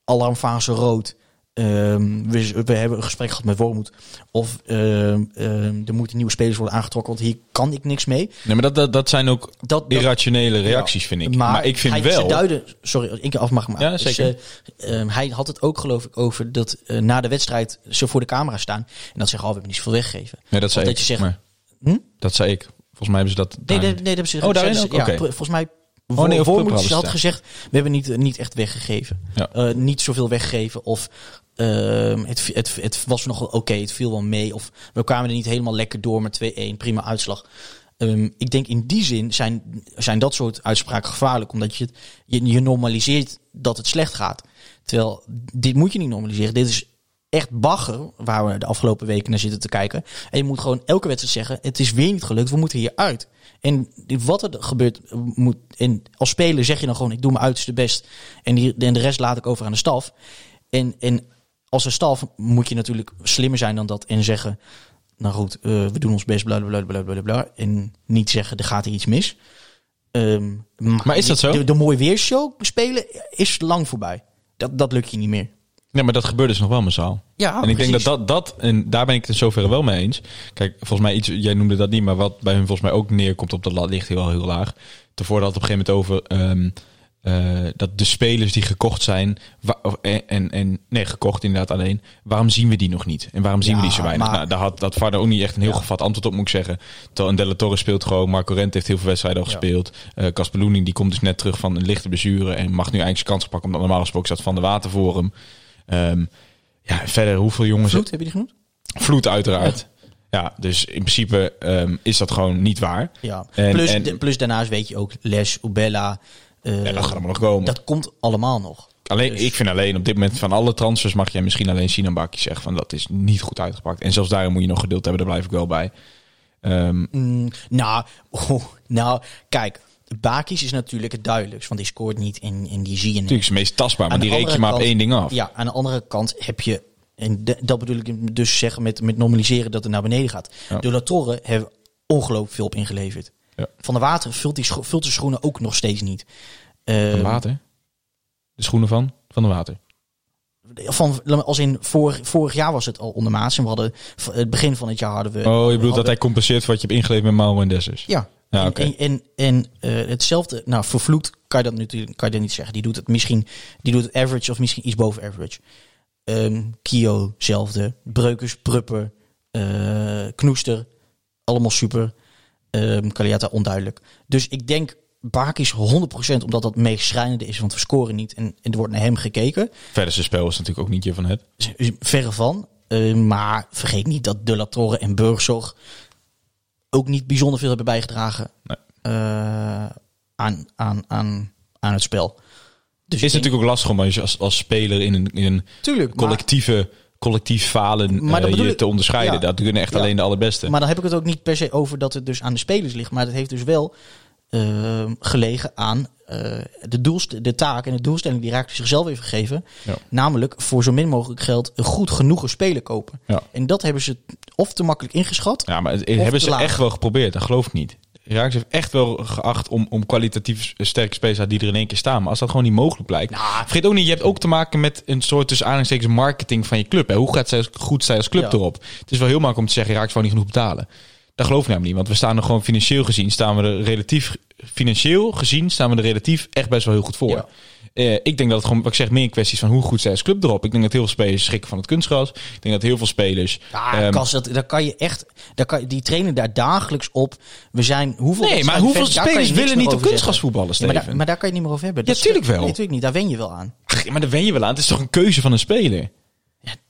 alarmfase rood. ehm, we, we hebben een gesprek gehad met Wormoed. Of ehm, ehm, er moeten nieuwe spelers worden aangetrokken, want hier kan ik niks mee. Nee, maar dat, dat, dat zijn ook Dat, irrationele reacties, vind ik. Maar, ik vind hij, wel... Ze duiden, sorry, als ik af mag maken. Ja, zeker. eh, hij had het ook geloof ik over dat eh, na de wedstrijd ze voor de camera staan. En dat zeggen, oh, we hebben niet zoveel weggegeven. nee, dat zei ik. dat je zegt- maar Hm? Dat zei ik. Volgens mij hebben ze dat... Nee, nee, nee, dat hebben ze Oh, daarin ook? ja, volgens mij. Oh, nee, had ze het. gezegd, we hebben niet, niet echt weggegeven. Ja. Eh, niet zoveel weggegeven. Of ehm, het, het, het was nog oké, het viel wel mee. Of we kwamen er niet helemaal lekker door met 2-1, prima uitslag. Ehm, ik denk in die zin zijn, zijn dat soort uitspraken gevaarlijk. Omdat je, het- je, je normaliseert dat het slecht gaat. Terwijl, dit moet je niet normaliseren. Dit is echt bagger, waar we de afgelopen weken naar zitten te kijken. En je moet gewoon elke wedstrijd zeggen, het is weer niet gelukt, we moeten hier uit. En wat er gebeurt, moet, en als speler zeg je dan gewoon, ik doe mijn uiterste best. En, die, en de rest laat ik over aan de staf. En, en als een staf moet je natuurlijk slimmer zijn dan dat en zeggen, nou goed, eh, we doen ons best, bla bla bla bla bla. En niet zeggen, er gaat hier iets mis. Ehm, Maar is dat zo? De, de mooi weershow spelen is lang voorbij. Dat, dat lukt je niet meer. Nee, maar dat gebeurt dus nog wel massaal. Ja, en ik denk dat dat, dat, en daar ben ik het in zoverre wel mee eens. Kijk, volgens mij iets, jij noemde dat niet, maar wat bij hun volgens mij ook neerkomt op de lat ligt heel, heel laag. Tevoren had het op een gegeven moment over ehm, eh, dat de spelers die gekocht zijn, en, en, en nee, gekocht inderdaad alleen, waarom zien we die nog niet? En waarom zien we Ja, die zo weinig? maar- Nou, daar had dat Varder ook niet echt een heel Ja. gevat antwoord op, moet ik zeggen. Terwijl Della Torre speelt gewoon, Marco Rent heeft heel veel wedstrijden al Ja. gespeeld. Eh Casper Loening, die komt dus net terug van een lichte blessure en mag nu eigenlijk zijn kans pakken, omdat normaal gesproken zat Van de Water voor hem. Ehm, ja, verder, hoeveel jongens... Vloed, heb je die genoemd? Vloed uiteraard. Ja, dus in principe ehm, is dat gewoon niet waar. Ja. En- plus, en- de- plus daarnaast weet je ook Les, Ubella. eh, Ja, dat gaat allemaal nog komen. dat komt allemaal nog. alleen, dus- Ik vind alleen op dit moment van alle transfers mag jij misschien alleen Bakje zeggen van dat is niet goed uitgepakt. En zelfs daarin moet je nog geduld hebben, daar blijf ik wel bij. Ehm, Mm, nou, oh, nou, kijk. Bakis is natuurlijk het duidelijkst. Want die scoort niet en, en die zie je niet. natuurlijk is het meest tastbaar, maar die reken je maar op één ding af. Ja, aan de andere kant heb je... En de- dat bedoel ik dus zeggen met, met normaliseren dat het naar beneden gaat. Ja. De La Torre hebben ongelooflijk veel op ingeleverd. Ja. Van de Water vult, die scho- vult de schoenen ook nog steeds niet. Van de water? De schoenen van? Van de water. van, als in vorig, vorig jaar was het al ondermaats. En we hadden het begin van het jaar hadden we. Oh, je bedoelt dat hij compenseert voor wat je hebt ingeleverd met Mauro en Dessers? Ja. Ja, en en, en, en, eh, hetzelfde, nou, voor Vloed kan je dat natuurlijk kan je dat niet zeggen. Die doet het misschien, die doet het average of misschien iets boven average. Ehm Kio, zelfde. Breukers, Prupper, eh, Knoester, allemaal super. Ehm Kaliata, onduidelijk. Dus ik denk, Bakis 100% omdat dat het meest schrijnende is, want we scoren niet en, en er wordt naar hem gekeken. Verder zijn spel is natuurlijk ook niet je van het. Verre van. Eh, maar vergeet niet dat De La Torre en Burgzorg ook niet bijzonder veel hebben bijgedragen Nee. eh, aan, aan, aan, aan het spel. Dus Het is natuurlijk ook lastig om als, als, als speler in een, in een Tuurlijk, maar- collectieve, collectief falen Maar eh, je te onderscheiden. ja. Dat doen echt Ja. alleen de allerbeste. Maar dan heb ik het ook niet per se over dat het dus aan de spelers ligt. Maar het heeft dus wel eh, gelegen aan de, doelst de taak en de doelstelling die Raak zichzelf heeft gegeven. Ja. Namelijk voor zo min mogelijk geld een goed genoegen speler kopen. Ja. En dat hebben ze of te makkelijk ingeschat. Ja, maar hebben ze laag. echt wel geprobeerd. Dat geloof ik niet. Raaks heeft echt wel geacht om, om kwalitatief sterke spelers die er in één keer staan. Maar als dat gewoon niet mogelijk blijkt. Nou, Vergeet ook niet, je hebt ook te maken met een soort tussen aanhalingstekens marketing van je club. Hè. Hoe gaat zij, goed zij als club Ja. erop? Het is wel heel makkelijk om te zeggen, Raaks wou niet genoeg betalen. Dat geloof ik namelijk niet. Want we staan er gewoon financieel gezien, staan we er relatief, financieel gezien, staan we er relatief echt best wel heel goed voor. Ja. Eh, ik denk dat het gewoon, wat ik zeg, meer een kwestie van hoe goed zij als club erop. Ik denk dat heel veel spelers schrikken van het kunstgras. Ik denk dat heel veel spelers... Ja, Kas, dat, daar kan je echt. Daar kan, die trainen daar dagelijks op. We zijn. Hoeveel Nee, maar hoeveel spelers willen niet op kunstgras voetballen, Ja, maar, daar, maar daar kan je niet meer over hebben. Ja, is- tuurlijk wel. Nee, natuurlijk niet. Daar wen je wel aan. Ach, maar daar wen je wel aan. Het is toch een keuze van een speler?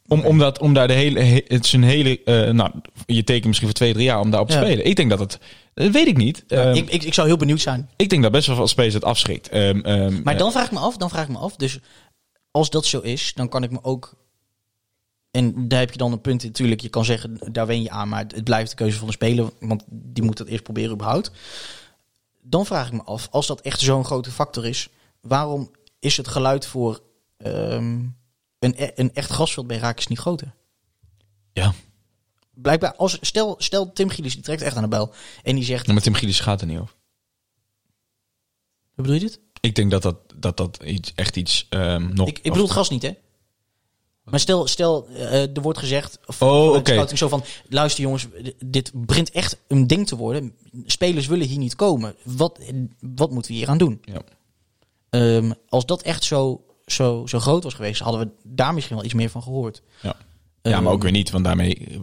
Om, om, dat, om daar de hele, he- het is een hele, eh, nou, je tekent misschien voor twee, drie jaar om daar op te Ja. spelen. Ik denk dat het, dat weet ik niet. Ehm, ik, ik, ik zou heel benieuwd zijn. ik denk dat best wel veel spelers het afschrikt. Ehm, ehm, Maar eh, dan vraag ik me af, dan vraag ik me af. Dus als dat zo is, dan kan ik me ook. En daar heb je dan een punt. Natuurlijk, je kan zeggen, daar wen je aan. Maar het, het blijft de keuze van de speler. Want die moet het eerst proberen überhaupt. Dan vraag ik me af, als dat echt zo'n grote factor is. Waarom is het geluid voor een, e- een echt grasveld bij Raakjes niet groter? ja. blijkbaar, als, stel, stel Tim Gielis die trekt echt aan de bel. En die zegt, Ja, maar Tim Gielis gaat er niet over. hoe bedoel je dit? Ik denk dat dat, dat, dat iets, echt iets ehm, nog... Ik, ik bedoel het gas niet, hè? Maar stel, stel eh, er wordt gezegd, of Oh, scouting zo van, luister jongens, dit begint echt een ding te worden. Spelers willen hier niet komen. Wat, wat moeten we hier aan doen? Ja. Ehm, als dat echt zo, zo, zo groot was geweest, hadden we daar misschien wel iets meer van gehoord. Ja. ja, maar Ehm, ook weer niet, want daarmee eh,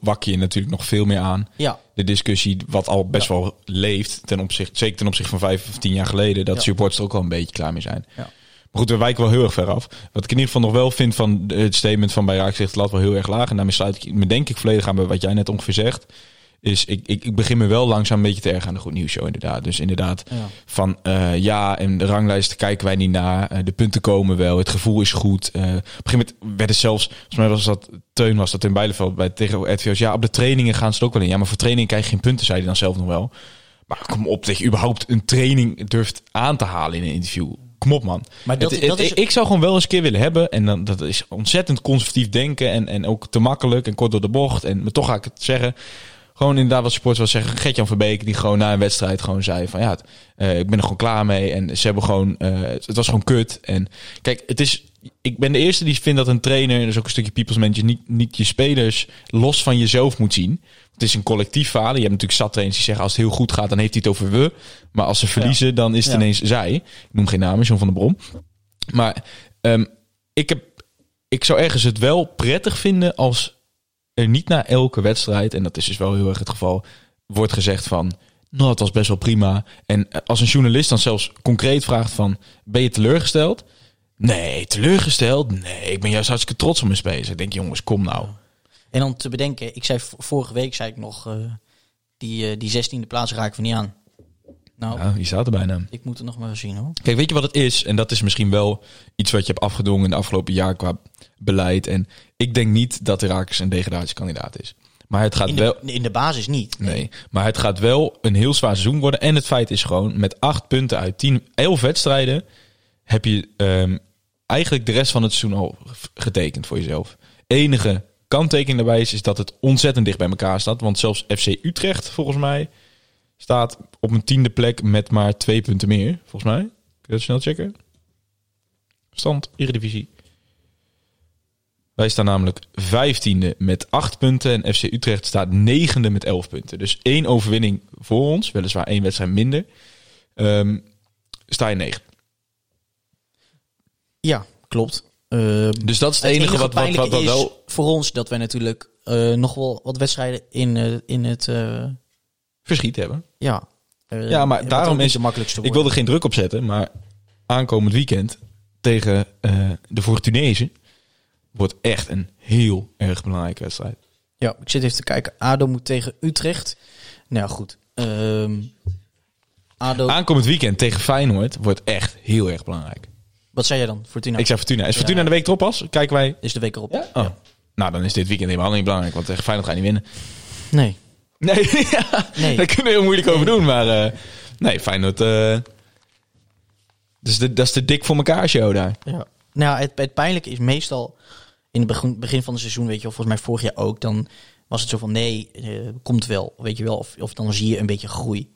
wakker je natuurlijk nog veel meer aan. Ja, De discussie, wat al best wel leeft, ten opzichte, zeker ten opzichte van vijf of tien jaar geleden, dat Ja. supporters er ook wel een beetje klaar mee zijn. Ja. Maar goed, we wijken wel heel erg ver af. Wat ik in ieder geval nog wel vind van het statement van bij Raak zegt lat wel heel erg laag. En daarmee sluit ik me denk ik volledig aan bij wat jij net ongeveer zegt. Is ik, ik, ik begin me wel langzaam een beetje te erg aan de Goed Nieuws Show inderdaad. Dus inderdaad Ja. van eh, ja, en de ranglijsten kijken wij niet naar. Eh, de punten komen wel, het gevoel is goed. Eh, op een gegeven moment werd het zelfs, volgens mij was dat Teun was dat in Bijleveld bij tegen RTV's. Ja, op de trainingen gaan ze het ook wel in. Ja, maar voor trainingen krijg je geen punten, zei hij dan zelf nog wel. Maar kom op, dat je überhaupt een training durft aan te halen in een interview. Kom op, man. Maar dat- Het- dat het- is- Ik zou gewoon wel eens een keer willen hebben. En dan, dat is ontzettend conservatief denken. En, en ook te makkelijk en kort door de bocht. En maar toch ga ik het zeggen. Gewoon inderdaad wat supporters wel zeggen. Gertjan Verbeek die gewoon na een wedstrijd gewoon zei van ja, het, eh, ik ben er gewoon klaar mee. En ze hebben gewoon, eh, het was gewoon kut. En kijk, het is, ik ben de eerste die vindt dat een trainer, dus ook een stukje people's manager, niet, niet je spelers los van jezelf moet zien. Het is een collectief falen. Je hebt natuurlijk zat trainers die zeggen als het heel goed gaat, dan heeft hij het over we. Maar als ze verliezen, dan is het Ja. ineens zij. Ik noem geen namen, John van der Brom. Maar ehm, ik, heb, ik zou ergens het wel prettig vinden als niet na elke wedstrijd, en dat is dus wel heel erg het geval, wordt gezegd van, nou, het was best wel prima. En als een journalist dan zelfs concreet vraagt van, ben je teleurgesteld? Nee, teleurgesteld? Nee, ik ben juist hartstikke trots op mijn spelers. Ik denk, jongens, kom nou. En dan te bedenken, ik zei vorige week zei ik nog, eh, die, eh, die 16e plaats raken we niet aan. Nou, Ja, die staat er bijna. ik moet het nog maar zien hoor. Kijk, weet je wat het is? En dat is misschien wel iets wat je hebt afgedwongen in de afgelopen jaar qua beleid. En ik denk niet dat Herakles een degradatiekandidaat is. Maar het gaat In wel... de, in de basis niet. Nee, maar het gaat wel een heel zwaar seizoen worden. En het feit is gewoon, met acht punten uit tien, elf wedstrijden, heb je ehm, eigenlijk de rest van het seizoen al getekend voor jezelf. Enige kanttekening daarbij is, is dat het ontzettend dicht bij elkaar staat. Want zelfs FC Utrecht, volgens mij, staat op een tiende plek met maar twee punten meer. Volgens mij. Kun je dat snel checken? Stand, Eredivisie. Wij staan namelijk vijftiende met acht punten. En FC Utrecht staat negende met elf punten. Dus één overwinning voor ons. Weliswaar één wedstrijd minder. Ehm, sta je negen. Ja, klopt. Eh, Dus dat is het, het enige wat, wat, wat, wel... voor ons dat wij natuurlijk eh, nog wel wat wedstrijden in, eh, in het... eh, Verschiet hebben. ja, eh, Ja, maar wat daarom is- de makkelijkste Ik wordt. wil er geen druk op zetten, maar aankomend weekend tegen eh, de Fortunezen wordt echt een heel erg belangrijke wedstrijd. Ja, ik zit even te kijken. ADO moet tegen Utrecht. Nou ja, goed. Ehm ADO, Aankomend weekend tegen Feyenoord wordt echt heel erg belangrijk. wat zei jij dan? Fortuna Ik zeg Fortuna. Is Fortuna de week erop pas? Kijken wij... is de week erop. Ja? Oh. Nou, dan is dit weekend helemaal niet belangrijk, want tegen Feyenoord ga je niet winnen. Nee. Nee, ja, Nee. daar kunnen we heel moeilijk over doen, maar... eh, nee, Feyenoord... eh dus de, dat is de dik voor elkaar show daar. Ja. Nou, het, het pijnlijke is meestal in het begin, begin van het seizoen, weet je wel, volgens mij vorig jaar ook, dan was het zo van nee, eh, komt wel, weet je wel, of, of dan zie je een beetje groei.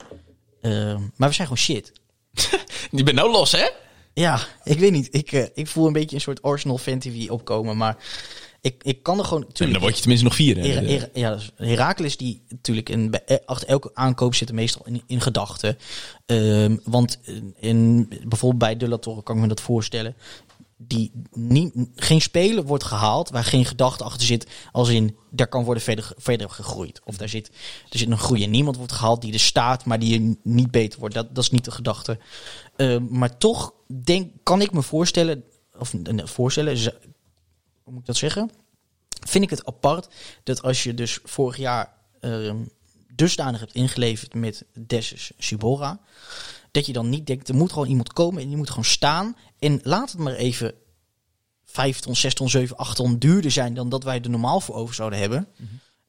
Ehm, maar we zijn gewoon shit. Je bent nou los, hè? Ja, ik weet niet. Ik, ik voel een beetje een soort Arsenal fan TV opkomen, maar ik, ik kan er gewoon. En dan word je tenminste nog vierde. Hera- Hera- ja, Herakles die natuurlijk in, eh, achter elke aankoop zitten meestal in, in gedachten. Ehm, want in, in- bijvoorbeeld bij De La Torre kan ik me dat voorstellen. Die niet, geen speler wordt gehaald waar geen gedachte achter zit. Als in, daar kan worden verder, verder gegroeid. Of daar zit, er zit een groei en niemand wordt gehaald die er staat, maar die niet beter wordt. Dat, dat is niet de gedachte. Ehm, maar toch denk, kan ik me voorstellen, of eh, voorstellen, moet ik dat zeggen? vind ik het apart dat als je dus vorig jaar ehm dusdanig hebt ingeleverd met Dessus Subora, dat je dan niet denkt, er moet gewoon iemand komen en die moet gewoon staan. En laat het maar even 5 ton, 6 ton, 7, 8 ton duurder zijn dan dat wij er normaal voor over zouden hebben.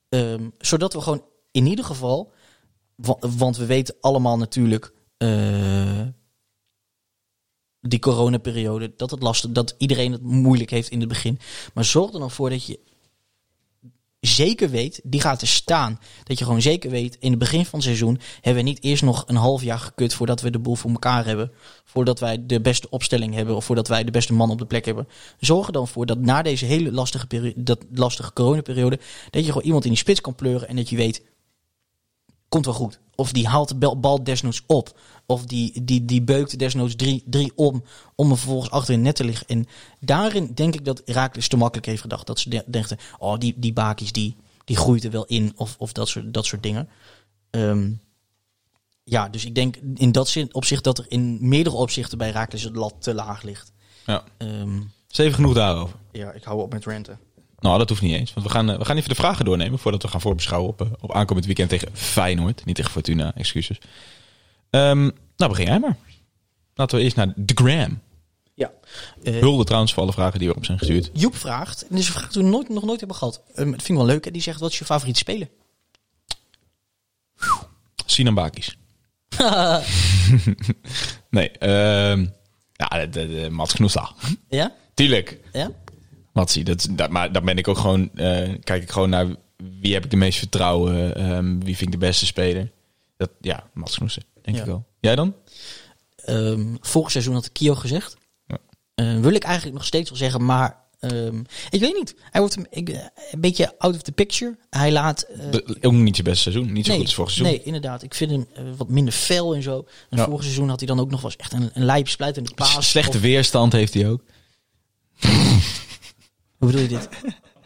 Ehm, zodat we gewoon in ieder geval, wa- want we weten allemaal natuurlijk eh, die coronaperiode, dat het lastig, dat iedereen het moeilijk heeft in het begin. Maar zorg er dan voor dat je zeker weet, die gaat er staan. Dat je gewoon zeker weet, in het begin van het seizoen hebben we niet eerst nog een half jaar gekut voordat we de boel voor elkaar hebben. Voordat wij de beste opstelling hebben of voordat wij de beste man op de plek hebben. Zorg er dan voor dat na deze hele lastige, periode, dat lastige coronaperiode, dat je gewoon iemand in die spits kan pleuren en dat je weet, komt wel goed. Of die haalt de bal- desnoods op. Of die, die, die beukt desnoods drie, drie om, om er vervolgens achter in het net te liggen. En daarin denk ik dat Herakles te makkelijk heeft gedacht. Dat ze de- dachten, oh die, die Bakis die, die groeit er wel in. Of, of dat, soort, dat soort dingen. Ehm, ja, dus ik denk in dat zin, opzicht dat er in meerdere opzichten bij Herakles het lat te laag ligt. Ja. Ehm, Is even genoeg daarover. ja, ik hou op met renten. Nou, dat hoeft niet eens. Want we gaan, eh, we gaan even de vragen doornemen voordat we gaan voorbeschouwen op, eh, op aankomend weekend tegen Feyenoord. Niet tegen Fortuna, excuses. Ehm, nou, begin jij maar. Laten we eerst naar de Gram. Ja. Eh, Hulde trouwens voor alle vragen die erop zijn gestuurd. Joep vraagt, en dit is een vraag die we nooit, nog nooit hebben gehad. Ehm, dat vind ik wel leuk. Hè? Die zegt, wat is je favoriete speler? Sinan Bakis. nee, ehm ja, de, de, de Mats Knoesta. Ja? Tuurlijk. Ja? Matsie, dat, dat, maar dan ben ik ook gewoon, eh, kijk ik gewoon naar wie heb ik de meest vertrouwen, wie vind ik de beste speler. Dat, ja, Mats Knoester, denk Ja. ik wel. Jij dan? Ehm, vorig seizoen had Kio gezegd. Ja. Eh, wil ik eigenlijk nog steeds wel zeggen, maar ehm, ik weet niet. Hij wordt een, ik, een beetje out of the picture. Hij laat... eh, De- ook niet zijn beste seizoen, niet zo nee, goed als vorig seizoen. nee, inderdaad. Ik vind hem eh, wat minder fel en zo. En Ja. vorig seizoen had hij dan ook nog wel eens echt een, een splijtende paas. Slechte Of- weerstand heeft hij ook. Hoe bedoel je dit?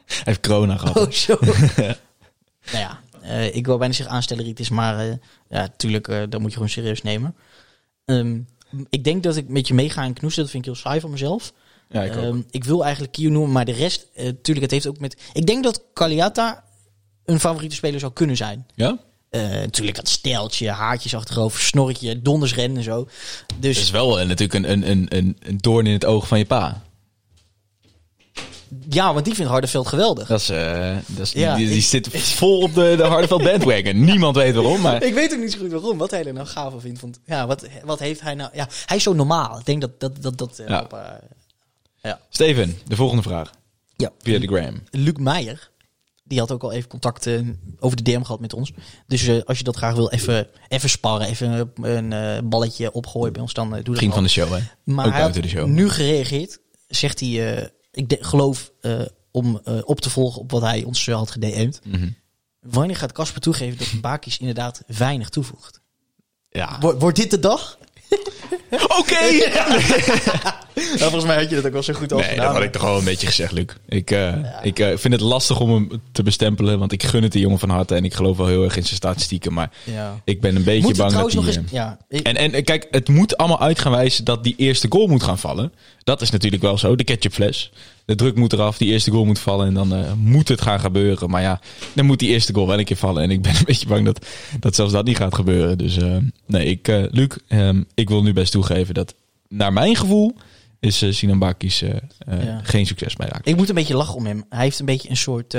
Hij heeft corona gehad. Oh, zo. nou ja, eh, ik wil bijna zeggen aanstelleritis, maar eh, ja, natuurlijk, eh dat moet je gewoon serieus nemen. Ehm, ik denk dat ik met je meega en knoesen, dat vind ik heel saai van mezelf. Ja, ik. Ehm, ik wil eigenlijk Kio noemen, maar de rest, eh tuurlijk, het heeft ook met... Ik denk dat Kaliata een favoriete speler zou kunnen zijn. ja? Natuurlijk dat steltje, haartjes achterover, snorretje, dondersrennen en zo. Dus Dat is wel natuurlijk een, een, een, een, een doorn in het oog van je pa. Ja, want die vindt Hardeveld geweldig. Dat is, eh, dat is, Ja, die, die ik- zit vol op de, de Hardeveld bandwagon. Niemand weet waarom, maar... Ik weet ook niet zo goed waarom, wat hij er nou gaaf van vindt. Want ja, wat, wat heeft hij nou... Ja, hij is zo normaal. Ik denk dat dat... dat, dat eh, Ja. op, eh, Steven, de volgende vraag. ja. Via de gram. Luc Meijer, die had ook al even contact eh, over de DM gehad met ons. Dus als je dat graag wil, even, even sparren, even een, een balletje opgooien bij ons, dan doe dat Vriend van de show, hè? Maar ook hij buiten had de show. nu gereageerd, zegt hij, ik de- geloof eh, om eh, op te volgen op wat hij ons had gedM'd. Mhm. Wanneer gaat Casper toegeven dat Bakis inderdaad weinig toevoegt? Ja. Wordt dit de dag? Oké! volgens mij had je dat ook wel zo goed Nee, dat had ik toch al een beetje gezegd, Luc. Ik, eh, ik eh, vind het lastig om hem te bestempelen, want ik gun het die jongen van harte en ik geloof wel heel erg in zijn statistieken, maar Ja. ik ben een beetje Moet bang dat hij... eens... eh, Ja, ik- En, en kijk, het moet allemaal uit gaan wijzen dat die eerste goal moet gaan vallen. Dat is natuurlijk wel zo, de ketchupfles. De druk moet eraf, die eerste goal moet vallen en dan moet het gaan gebeuren. Maar ja, dan moet die eerste goal wel een keer vallen. En ik ben een beetje bang dat, dat zelfs dat niet gaat gebeuren. Dus nee, ik, Luc, ehm, ik wil nu best toegeven dat naar mijn gevoel is eh Sinan Bakis eh, eh, Ja. geen succes bij Raak. Ik moet een beetje lachen om hem. Hij heeft een beetje een soort.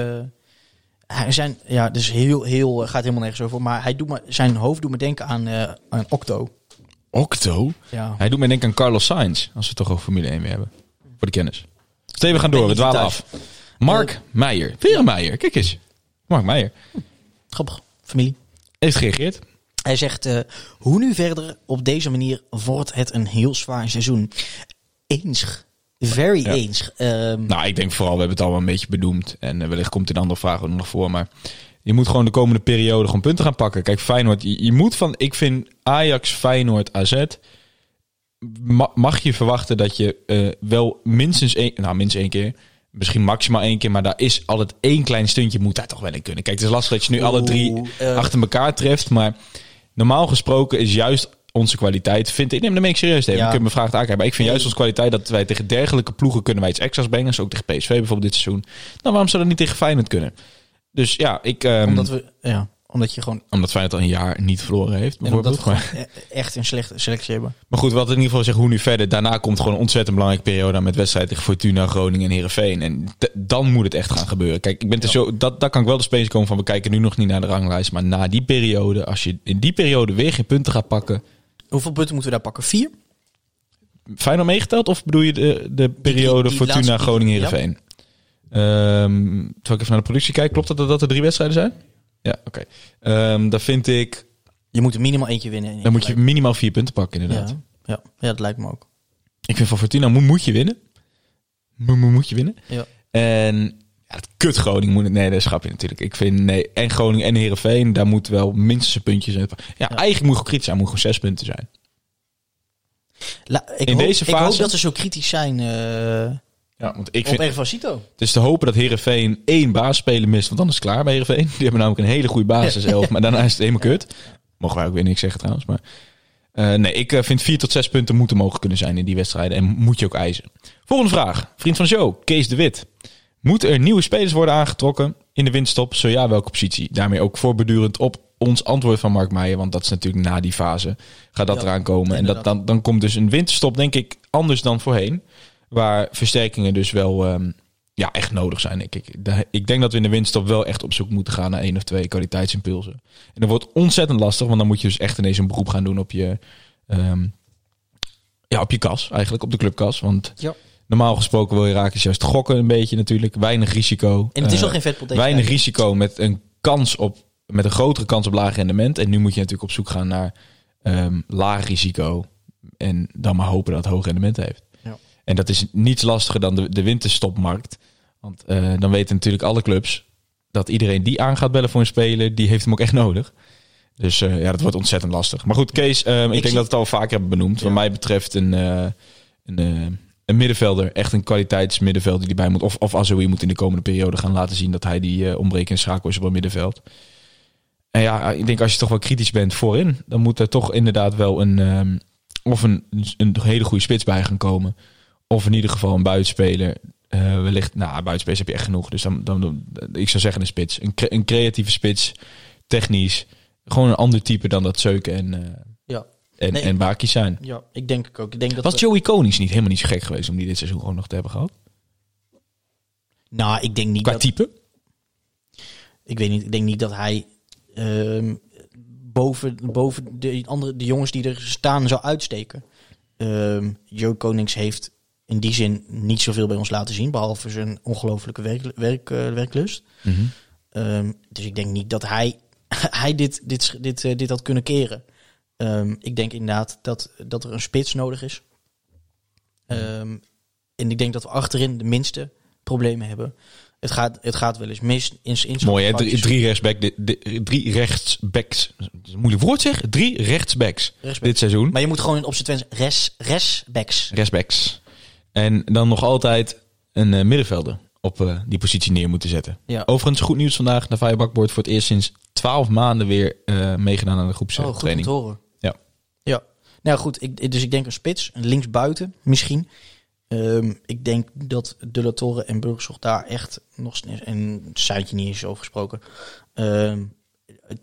hij zijn, ja, dus heel, heel, gaat helemaal nergens over. Maar hij doet me, zijn hoofd doet me denken aan, aan Octo. Octo? Ja. Hij doet mij denken aan Carlos Sainz, als we het toch over Formule 1 weer hebben. Voor de kennis. Steven, we gaan door, we dwalen af. Mark Meijer. Een Meijer, kijk eens. Mark Meijer Grappig. Familie. heeft gereageerd. Hij zegt: Hoe nu verder? Op deze manier wordt het een heel zwaar seizoen. Eens. Very Ja. eens. Ehm, Nou, ik denk vooral, we hebben het al wel een beetje benoemd. En eh, wellicht komt een andere vraag ook nog voor. Maar je moet gewoon de komende periode gewoon punten gaan pakken. Kijk, Feyenoord, je, je moet van... Ik vind Ajax, Feyenoord, AZ... ma- mag je verwachten dat je eh, wel minstens één... Nou, minstens één keer. Misschien maximaal één keer. Maar daar is altijd één klein stuntje moet daar toch wel in kunnen. Kijk, het is lastig dat je nu alle drie eh. achter elkaar treft. Maar normaal gesproken is juist onze kwaliteit, vind ik... Neem de ik serieus, Steven. Ja. Ik heb me vraag aankijken. Maar ik vind juist onze kwaliteit dat wij tegen dergelijke ploegen kunnen wij iets extra's brengen. Zo ook tegen PSV bijvoorbeeld dit seizoen. Nou, waarom zou dat niet tegen Feyenoord kunnen? Dus ja, ik... ehm, omdat, we, ja, omdat je gewoon. omdat Feyenoord al een jaar niet verloren heeft, En omdat bijvoorbeeld. we Maar, gewoon e- echt een slechte selectie hebben. maar goed, wat in ieder geval zeggen, hoe nu verder. Daarna komt gewoon een ontzettend belangrijke periode met wedstrijden tegen Fortuna, Groningen en Heerenveen. En dan moet het echt gaan gebeuren. Kijk, ik ben er zo, dat, daar kan ik wel de space komen van, we kijken nu nog niet naar de ranglijst. Maar na die periode, als je in die periode weer geen punten gaat pakken... Hoeveel punten moeten we daar pakken? Vier? Feyenoord meegeteld of bedoel je de, de periode die Fortuna, laatste- Groningen, ja. Ehm terwijl ik even naar de productie kijk, klopt dat dat, er drie wedstrijden zijn? Ja, oké. Ehm dan vind ik, Je moet er minimaal eentje winnen. en dan moet je minimaal vier punten pakken inderdaad. Ja, ja. ja, dat lijkt me ook. Ik vind van Fortuna moet, moet je winnen. Moet, moet, moet je winnen. Ja. En ja, het kut Groningen moet het. Nee, dat is grapje natuurlijk. Ik vind nee, en Groningen en Herenveen, daar moet wel minstens een puntje zijn. Ja, eigenlijk moet je kritisch zijn, moet gewoon zes punten zijn. La, ik In hoop, deze Ik hoop fase- dat ze zo kritisch zijn eh Ja, want ik op vind het is te hopen dat Herenveen één basisspeler mist, want dan is het klaar bij Herenveen. Die hebben namelijk een hele goede basiself, maar daarna is het helemaal kut. Mogen wij ook weer niks zeggen trouwens, maar eh, nee, ik eh, vind vier tot zes punten moeten mogen kunnen zijn in die wedstrijden en moet je ook eisen. Volgende vraag, vriend van show, Kees de Wit. Moeten er nieuwe spelers worden aangetrokken in de winststop? Zo ja, welke positie? Daarmee ook voorbedurend op ons antwoord van Mark Meijer. Want dat is natuurlijk na die fase. Gaat dat Ja, eraan komen. En dat, dan, dan komt dus een winterstop, denk ik, anders dan voorheen. Waar versterkingen dus wel ehm, ja, echt nodig zijn, denk ik. De- ik denk dat we in de winterstop wel echt op zoek moeten gaan naar één of twee kwaliteitsimpulsen. En dat wordt ontzettend lastig, want dan moet je dus echt ineens een beroep gaan doen op je, ehm, ja, op je kas, eigenlijk, op de clubkas. Want Ja. Normaal gesproken wil je raken juist gokken een beetje natuurlijk. Weinig risico. En het is Eh, al geen vetpot weinig risico met een kans op met een grotere kans op laag rendement. En nu moet je natuurlijk op zoek gaan naar ehm, laag risico en dan maar hopen dat het hoog rendement heeft. Ja. En dat is niets lastiger dan de, de winterstopmarkt. Want eh, dan weten natuurlijk alle clubs dat iedereen die aan gaat bellen voor een speler, die heeft hem ook echt nodig. Dus eh, ja, dat wordt ontzettend lastig. Maar goed, Kees, ehm, ik, denk zie- dat we het al vaker hebben benoemd. Wat mij betreft een, eh, een, een middenvelder, echt een kwaliteitsmiddenvelder die erbij moet. Of, of Azoui moet in de komende periode gaan laten zien dat hij die uh, schakel is op het middenveld. En ja, ik denk als je toch wel kritisch bent voorin, dan moet er toch inderdaad wel een, ehm, of een, een hele goede spits bij gaan komen. Of in ieder geval een buitenspeler. Eh, wellicht, nou, buitenspelers heb je echt genoeg. Dus dan, dan, ik zou zeggen een spits. Een, een creatieve spits, technisch. Gewoon een ander type dan dat Zeuken en, eh. En, Nee. en Bakis zijn. ja, ik denk ik ook. Ik denk dat Was we- Joey Konings niet helemaal niet zo gek geweest om die dit seizoen gewoon nog te hebben gehad? Nou, ik denk niet Qua dat... type? Ik weet niet, ik denk niet dat hij ehm, boven, boven de, andere, de jongens die er staan zou uitsteken. Ehm Joe Konings heeft in die zin niet zoveel bij ons laten zien, behalve zijn ongelofelijke werk, werk, eh, werklust. Ehm, dus ik denk niet dat hij, hij dit, dit, dit, eh, dit had kunnen keren. Ehm, ik denk inderdaad dat, dat er een spits nodig is. Ehm, en ik denk dat we achterin de minste problemen hebben. Het gaat, het gaat wel eens mis. In, in Mooi hè, drie, drie, rechtsback, de, de- drie rechtsbacks. Moeilijk woord zeg. Drie rechtsbacks Rechtsback. dit seizoen. Maar je moet gewoon op zijn twens res, resbacks. Rechtsbacks. En dan nog altijd een eh, middenvelder op eh, die positie neer moeten zetten. Ja. Overigens goed nieuws vandaag. Navai Bakboord voor het eerst sinds twaalf maanden weer eh, meegedaan aan de Oh, goed om groepstraining. te horen. Nou goed, ik, dus ik denk een spits, een linksbuiten misschien. Ehm, ik denk dat De La Torre en Burgzorg daar echt nog snel, en Saintje niet eens over gesproken, ehm,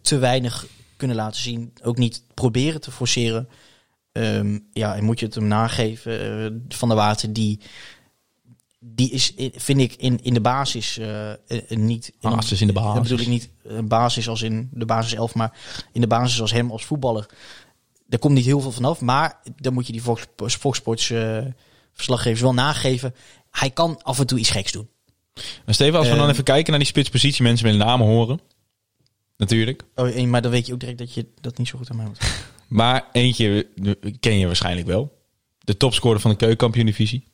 te weinig kunnen laten zien. Ook niet proberen te forceren. Ehm, ja, en moet je het hem nageven. eh, van der Water, die, die is, eh, vind ik, in, in de basis eh, niet... in- Basis in de basis. Dat bedoel ik niet een basis als in de basis 11, maar in de basis als hem als voetballer. Daar komt niet heel veel vanaf, maar dan moet je die Fox, Fox Sports eh, verslaggevers wel nageven. Hij kan af en toe iets geks doen. Maar Steven, als we dan Ehm, even kijken naar die spitspositie, mensen met namen horen. Natuurlijk. Oh, en- maar dan weet je ook direct dat je dat niet zo goed aan mij moet. Maar eentje eh, ken je waarschijnlijk wel. De topscorer van de keukenkampioen-divisie.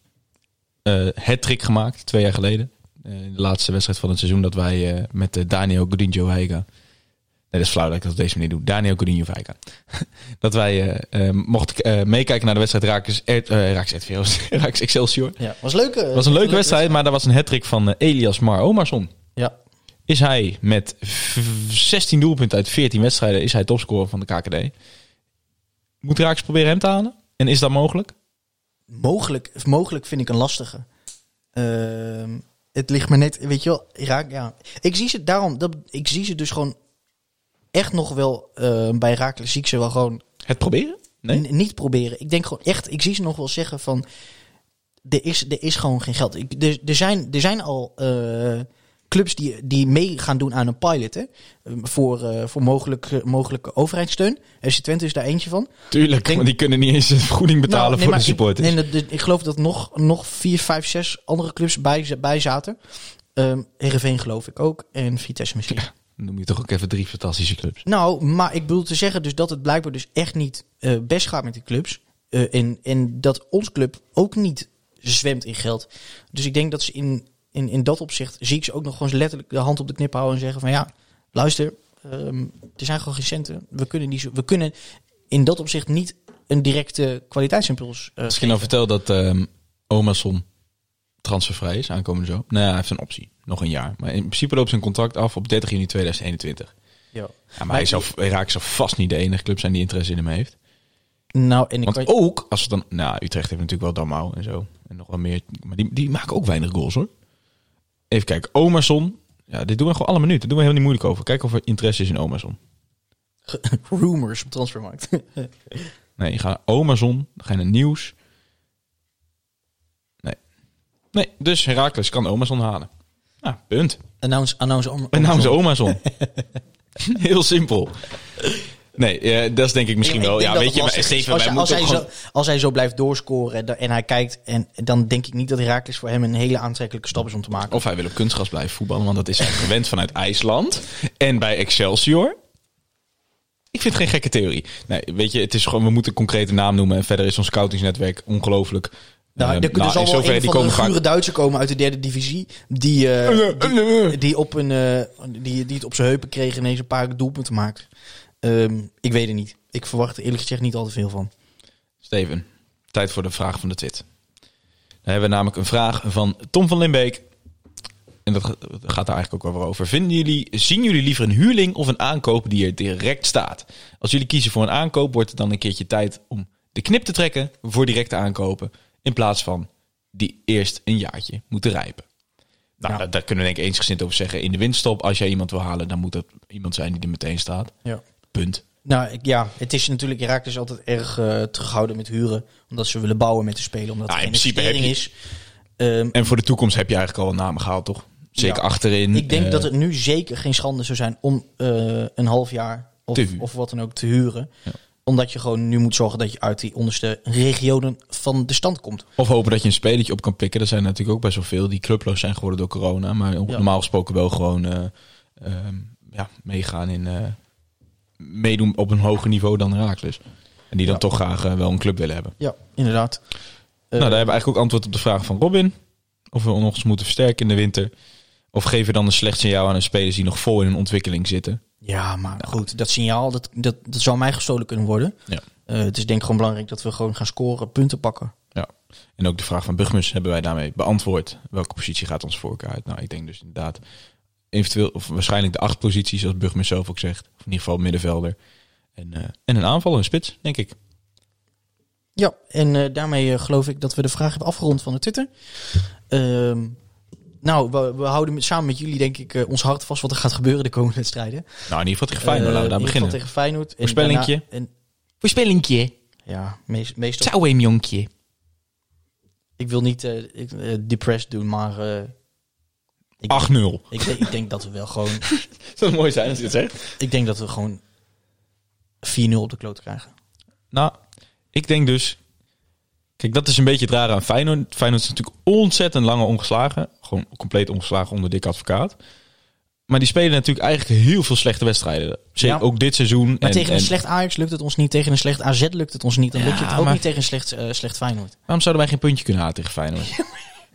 Eh het trick gemaakt, twee jaar geleden. Eh, in de laatste wedstrijd van het seizoen dat wij eh, met eh, Daniel Godinho Veiga... Nee, dat is flauw dat ik dat op deze manier doe. Daniel Godinho Veiga. dat wij eh, mochten eh, meekijken naar de wedstrijd Raakers, eh, Raakers, Excelsior. Ja, was leuk. Het was een leuke wedstrijd, maar daar was een hat van Elias Mar Omarsson. Ja, Is hij met v- 16 doelpunten uit 14 wedstrijden is hij topscorer van de KKD. Moet Raakers proberen hem te halen? En is dat mogelijk? mogelijk, mogelijk vind ik een lastige. Ehm, het ligt me net, weet je wel, raak, ja. Ik zie ze daarom, dat, ik zie ze dus gewoon echt nog wel eh, bij Raakles zie ik ze wel gewoon Het proberen? Nee? Niet proberen. Ik denk gewoon echt, ik zie ze nog wel zeggen van, er is, er is gewoon geen geld. Ik, er, er, zijn, er zijn al eh, clubs die, die mee gaan doen aan een pilot, hè, eh, voor, voor mogelijk, eh, mogelijke overheidssteun. FC Twente is daar eentje van. Tuurlijk, denk- want die kunnen niet eens de vergoeding betalen Nou, nee, voor maar de supporters. Ik, nee, dat- ik geloof dat nog, nog vier, vijf, zes andere clubs bij, bij zaten. Ehm Heerenveen geloof ik ook. En Vitesse misschien. Dan noem je toch ook even drie fantastische clubs. Nou, maar ik bedoel te zeggen dus dat het blijkbaar dus echt niet eh, best gaat met die clubs. Eh, en, en dat ons club ook niet zwemt in geld. Dus ik denk dat ze in, in, in dat opzicht zie ik ze ook nog gewoon letterlijk de hand op de knip houden en zeggen van ja, luister, ehm, er zijn gewoon geen centen. We kunnen, die, we kunnen in dat opzicht niet een directe kwaliteitsimpuls eh Misschien nou vertel dat ehm Omason transfervrij is aankomende zo. Nou ja, hij heeft een optie. Nog een jaar. Maar in principe loopt zijn contract af op 30 juni 2021. Ja. Ja, maar, Maar hij, zou, hij raakt zou vast niet de enige club zijn die interesse in hem heeft. Nou, en ik Want kan- ook, als we dan... Nou, Utrecht heeft natuurlijk wel Damau en zo. En nog wel meer. Maar die, die maken ook weinig goals hoor. Even kijken. Omerson. Ja, dit doen we gewoon alle minuten. Daar doen we heel niet moeilijk over. Kijk of er interesse is in Omerson. rumors op transfermarkt. Nee, je gaat Omerson. Dan ga je naar nieuws. Nee. Dus Herakles kan Omerson halen. Nou, punt. announce, announce, om, is Omerson. heel simpel. Nee, eh, dat is denk ik misschien Ik wel. Ja, weet je, maar. Steven, als, wij hij- als, zo, als hij zo blijft doorscoren en hij kijkt, en dan denk ik niet dat Herakles voor hem een hele aantrekkelijke stap is om te maken. Of hij wil op kunstgras blijven voetballen, want dat is hij gewend vanuit IJsland. En bij Excelsior. Ik vind het geen gekke theorie. Nee, weet je, het is gewoon, we moeten een concrete naam noemen. En verder is ons scoutingsnetwerk ongelooflijk. Nou, Eh, er, er nou, zal in wel een die van de komen vaak- gure Duitser komen uit de derde divisie. Die, eh, die, die, op een, eh, die, die het op zijn heupen kreeg en ineens een paar doelpunten maakt. Ehm, ik weet het niet. Ik verwacht er eerlijk gezegd niet al te veel van. Steven, tijd voor de vraag van de twit. Dan hebben we namelijk een vraag van Tom van Limbeek. En dat gaat dat gaat daar eigenlijk ook wel over. Vinden jullie, zien jullie liever een huurling of een aankoop die er direct staat? Als jullie kiezen voor een aankoop, wordt het dan een keertje tijd om de knip te trekken voor directe aankopen. In plaats van die eerst een jaartje moeten rijpen. Nou, Ja. daar, daar kunnen we denk ik eensgezind over zeggen. In de winststop, als jij iemand wil halen, dan moet dat iemand zijn die er meteen staat. Ja. Punt. Nou ik- ja, het is natuurlijk, Herakles altijd erg eh, terughouden met huren. Omdat ze willen bouwen met de spelen. Omdat Nou, er in principe heb investering is. Ehm, En voor de toekomst heb je eigenlijk al wel namen gehaald, toch? Zeker Ja. achterin. Ik denk eh, dat het nu zeker geen schande zou zijn om eh, een half jaar of, of wat dan ook te huren. Ja. Omdat je gewoon nu moet zorgen dat je uit die onderste regionen van de stand komt. Of hopen dat je een spelertje op kan pikken. Er zijn natuurlijk ook best wel veel die clubloos zijn geworden door corona. Maar Ja. normaal gesproken wel gewoon eh, ehm, ja, meegaan in... eh, meedoen op een hoger niveau dan Herakles. En die dan Ja. toch graag eh, wel een club willen hebben. Ja, inderdaad. Nou, daar hebben we eigenlijk ook antwoord op de vraag van Robin. Of we nog eens moeten versterken in de winter. Of geven we dan een slecht signaal aan een spelers die nog vol in een ontwikkeling zitten. Ja, maar goed, dat signaal, dat, dat, dat zou mij gestolen kunnen worden. Ja. Eh, het is denk ik gewoon belangrijk dat we gewoon gaan scoren, punten pakken. Ja. En ook de vraag van Bugmus hebben wij daarmee beantwoord. Welke positie gaat ons voorkeur uit? Nou, ik denk dus inderdaad eventueel, of waarschijnlijk de acht posities, zoals Bugmus zelf ook zegt. Of in ieder geval middenvelder. En, eh, en een aanval, een spits, denk ik. Ja, en eh, daarmee geloof ik dat we de vraag hebben afgerond van de Twitter. Nou, we, we houden met, samen met jullie denk ik eh, ons hart vast wat er gaat gebeuren de komende wedstrijden. Nou, in ieder geval tegen Feyenoord, Eh, laten we daar in beginnen. tegen Feyenoord. En Voorspellingje? ja, meest, meestal. Jonkje. Ik wil niet eh, ik, depressed doen, maar eh, ik, 8-0. ik, denk- ik denk dat we wel gewoon, Zou mooi zijn als je het zegt? ik denk dat we gewoon 4-0 op de kloot krijgen. Nou, ik denk dus... Kijk, dat is een beetje het rare aan Feyenoord. Feyenoord is natuurlijk ontzettend lange ongeslagen. Gewoon compleet ongeslagen onder dik advocaat. Maar die spelen natuurlijk eigenlijk heel veel slechte wedstrijden. Zeker Ja. ook dit seizoen. Maar en, tegen een en slecht Ajax lukt het ons niet, tegen een slecht AZ lukt het ons niet. Dan Ja, lukt het ook maar- niet tegen een slecht, eh, slecht Feyenoord. waarom zouden wij geen puntje kunnen halen tegen Feyenoord?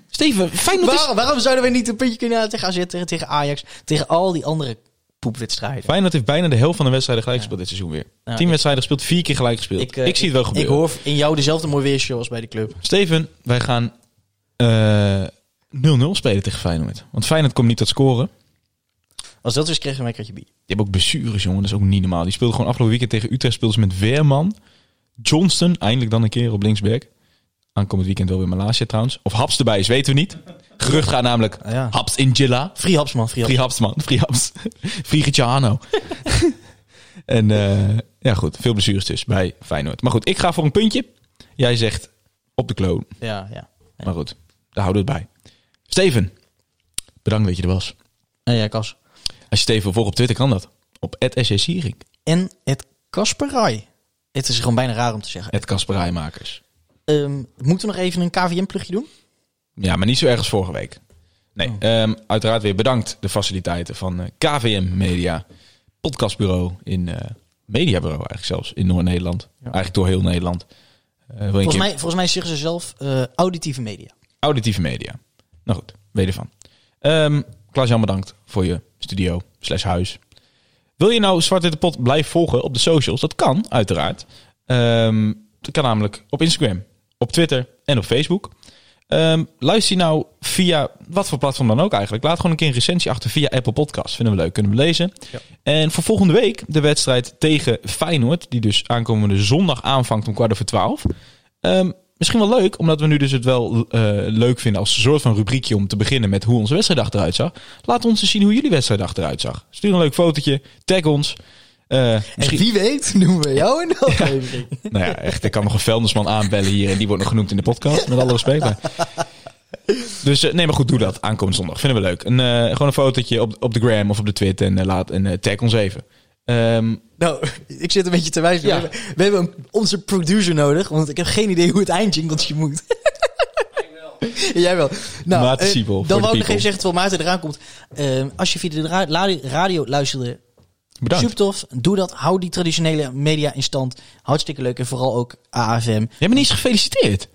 Steven, Feyenoord is... Waarom, waarom zouden we niet een puntje kunnen halen tegen AZ, tegen, tegen Ajax, tegen al die andere poepwedstrijden? Feyenoord heeft bijna de helft van de wedstrijden gelijk gespeeld dit seizoen weer. Nou, Tien wedstrijden gespeeld, vier keer gelijk gespeeld. Ik, eh, zie het wel gebeuren. Ik hoor in jou dezelfde mooi weershow als bij de club. Steven, wij gaan eh, 0-0 spelen tegen Feyenoord. Want Feyenoord komt niet tot scoren. Als dat is, krijgen we een kratje bier. Die hebben ook blessures, jongen. Dat is ook niet normaal. Die speelde gewoon afgelopen weekend tegen Utrecht. Speelden ze met Weerman. Johnston, eindelijk dan een keer op linksback. Aankomend weekend wel weer Malaysia trouwens. Of Haps erbij is, weten we niet. Gerucht gaat namelijk Ah, ja. Haps in Gilla. Free haps, man. Free haps. Free Haps, man. Free Haps. Free en eh, ja, goed. Veel blessures dus bij Feyenoord. Maar goed, ik ga voor een puntje. Jij zegt op de kloon. Ja, ja. Maar goed, daar houden we het bij. Steven, bedankt dat je er was. En ja, Kas. Als je Steven volgen op Twitter, kan dat. Op @SSIering. En het Kasperij. Het is gewoon bijna raar om te zeggen. Het Kasperijmakers. Ehm, moeten we nog even een KVM-plugje doen? Ja, maar niet zo erg als vorige week. Nee, ehm, uiteraard weer bedankt de faciliteiten van eh, KVM Media. Podcastbureau in eh, Mediabureau eigenlijk zelfs in Noord-Nederland. Eigenlijk door heel Nederland. Eh, Volgens keer- mij, volgens mij zeggen ze zelf eh, auditieve media. Auditieve media. Nou goed, weet ervan. Ehm Klaas-Jan bedankt voor je studio slash huis. Wil je nou Zwart Witte Pot blijven volgen op de socials? Dat kan, uiteraard. Ehm, dat kan namelijk op Instagram, op Twitter en op Facebook. Ehm, luister je nou via wat voor platform dan ook eigenlijk. Laat gewoon een keer een recensie achter via Apple Podcasts. Vinden we leuk, kunnen we lezen. En voor volgende week de wedstrijd tegen Feyenoord. Die dus aankomende zondag aanvangt om kwart over twaalf. Ehm, misschien wel leuk, omdat we nu dus het wel eh, leuk vinden als een soort van rubriekje om te beginnen met hoe onze wedstrijddag eruit zag. Laat ons eens zien hoe jullie wedstrijddag eruit zag. Stuur een leuk fotootje, tag ons. Eh, misschien, En wie weet noemen we jou in de aflevering. nou ja, echt, ik kan nog een vuilnisman aanbellen hier en die wordt nog genoemd in de podcast, met alle respect. maar- Dus eh, nee, maar goed, doe dat aankomende zondag. Vinden we leuk. Een, eh, gewoon een fotootje op, op de gram of op de Twitter en, laat, en eh, tag ons even. Ehm, nou, ik zit een beetje te wijzen. Ja. We hebben, we hebben een- onze producer nodig, want ik heb geen idee hoe het eindjingeltje moet. Jij wel. Nou, dan wou ik nog even zeggen, terwijl Maarten eraan komt. Eh, als je via de radio luisterde, bedankt. super tof. Doe dat. Hou die traditionele media in stand. Hartstikke leuk. En vooral ook AFM. Je hebt me niet eens gefeliciteerd.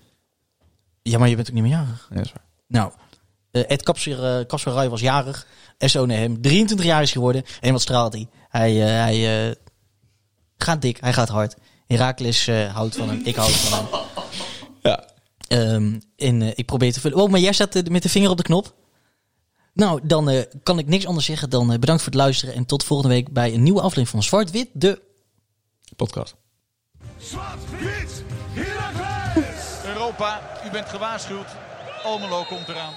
Ja, maar je bent ook niet meer jarig. Ja, dat is waar. Nou, eh, Ed Kapser, Kapser Rai was jarig. SO hem. 23 jaar is geworden. En wat straalt hij? Hij, eh, hij gaat dik. Hij gaat hard. Herakles houdt van hem. Ik houd van hem. Ja. Ehm, en ik probeer te vullen. Oh, maar jij staat met de vinger op de knop. Nou, dan eh, kan ik niks anders zeggen dan eh, bedankt voor het luisteren. En tot volgende week bij een nieuwe aflevering van Zwart Wit. De Podcast. Zwart-wit! Europa, u bent gewaarschuwd. Almelo komt eraan.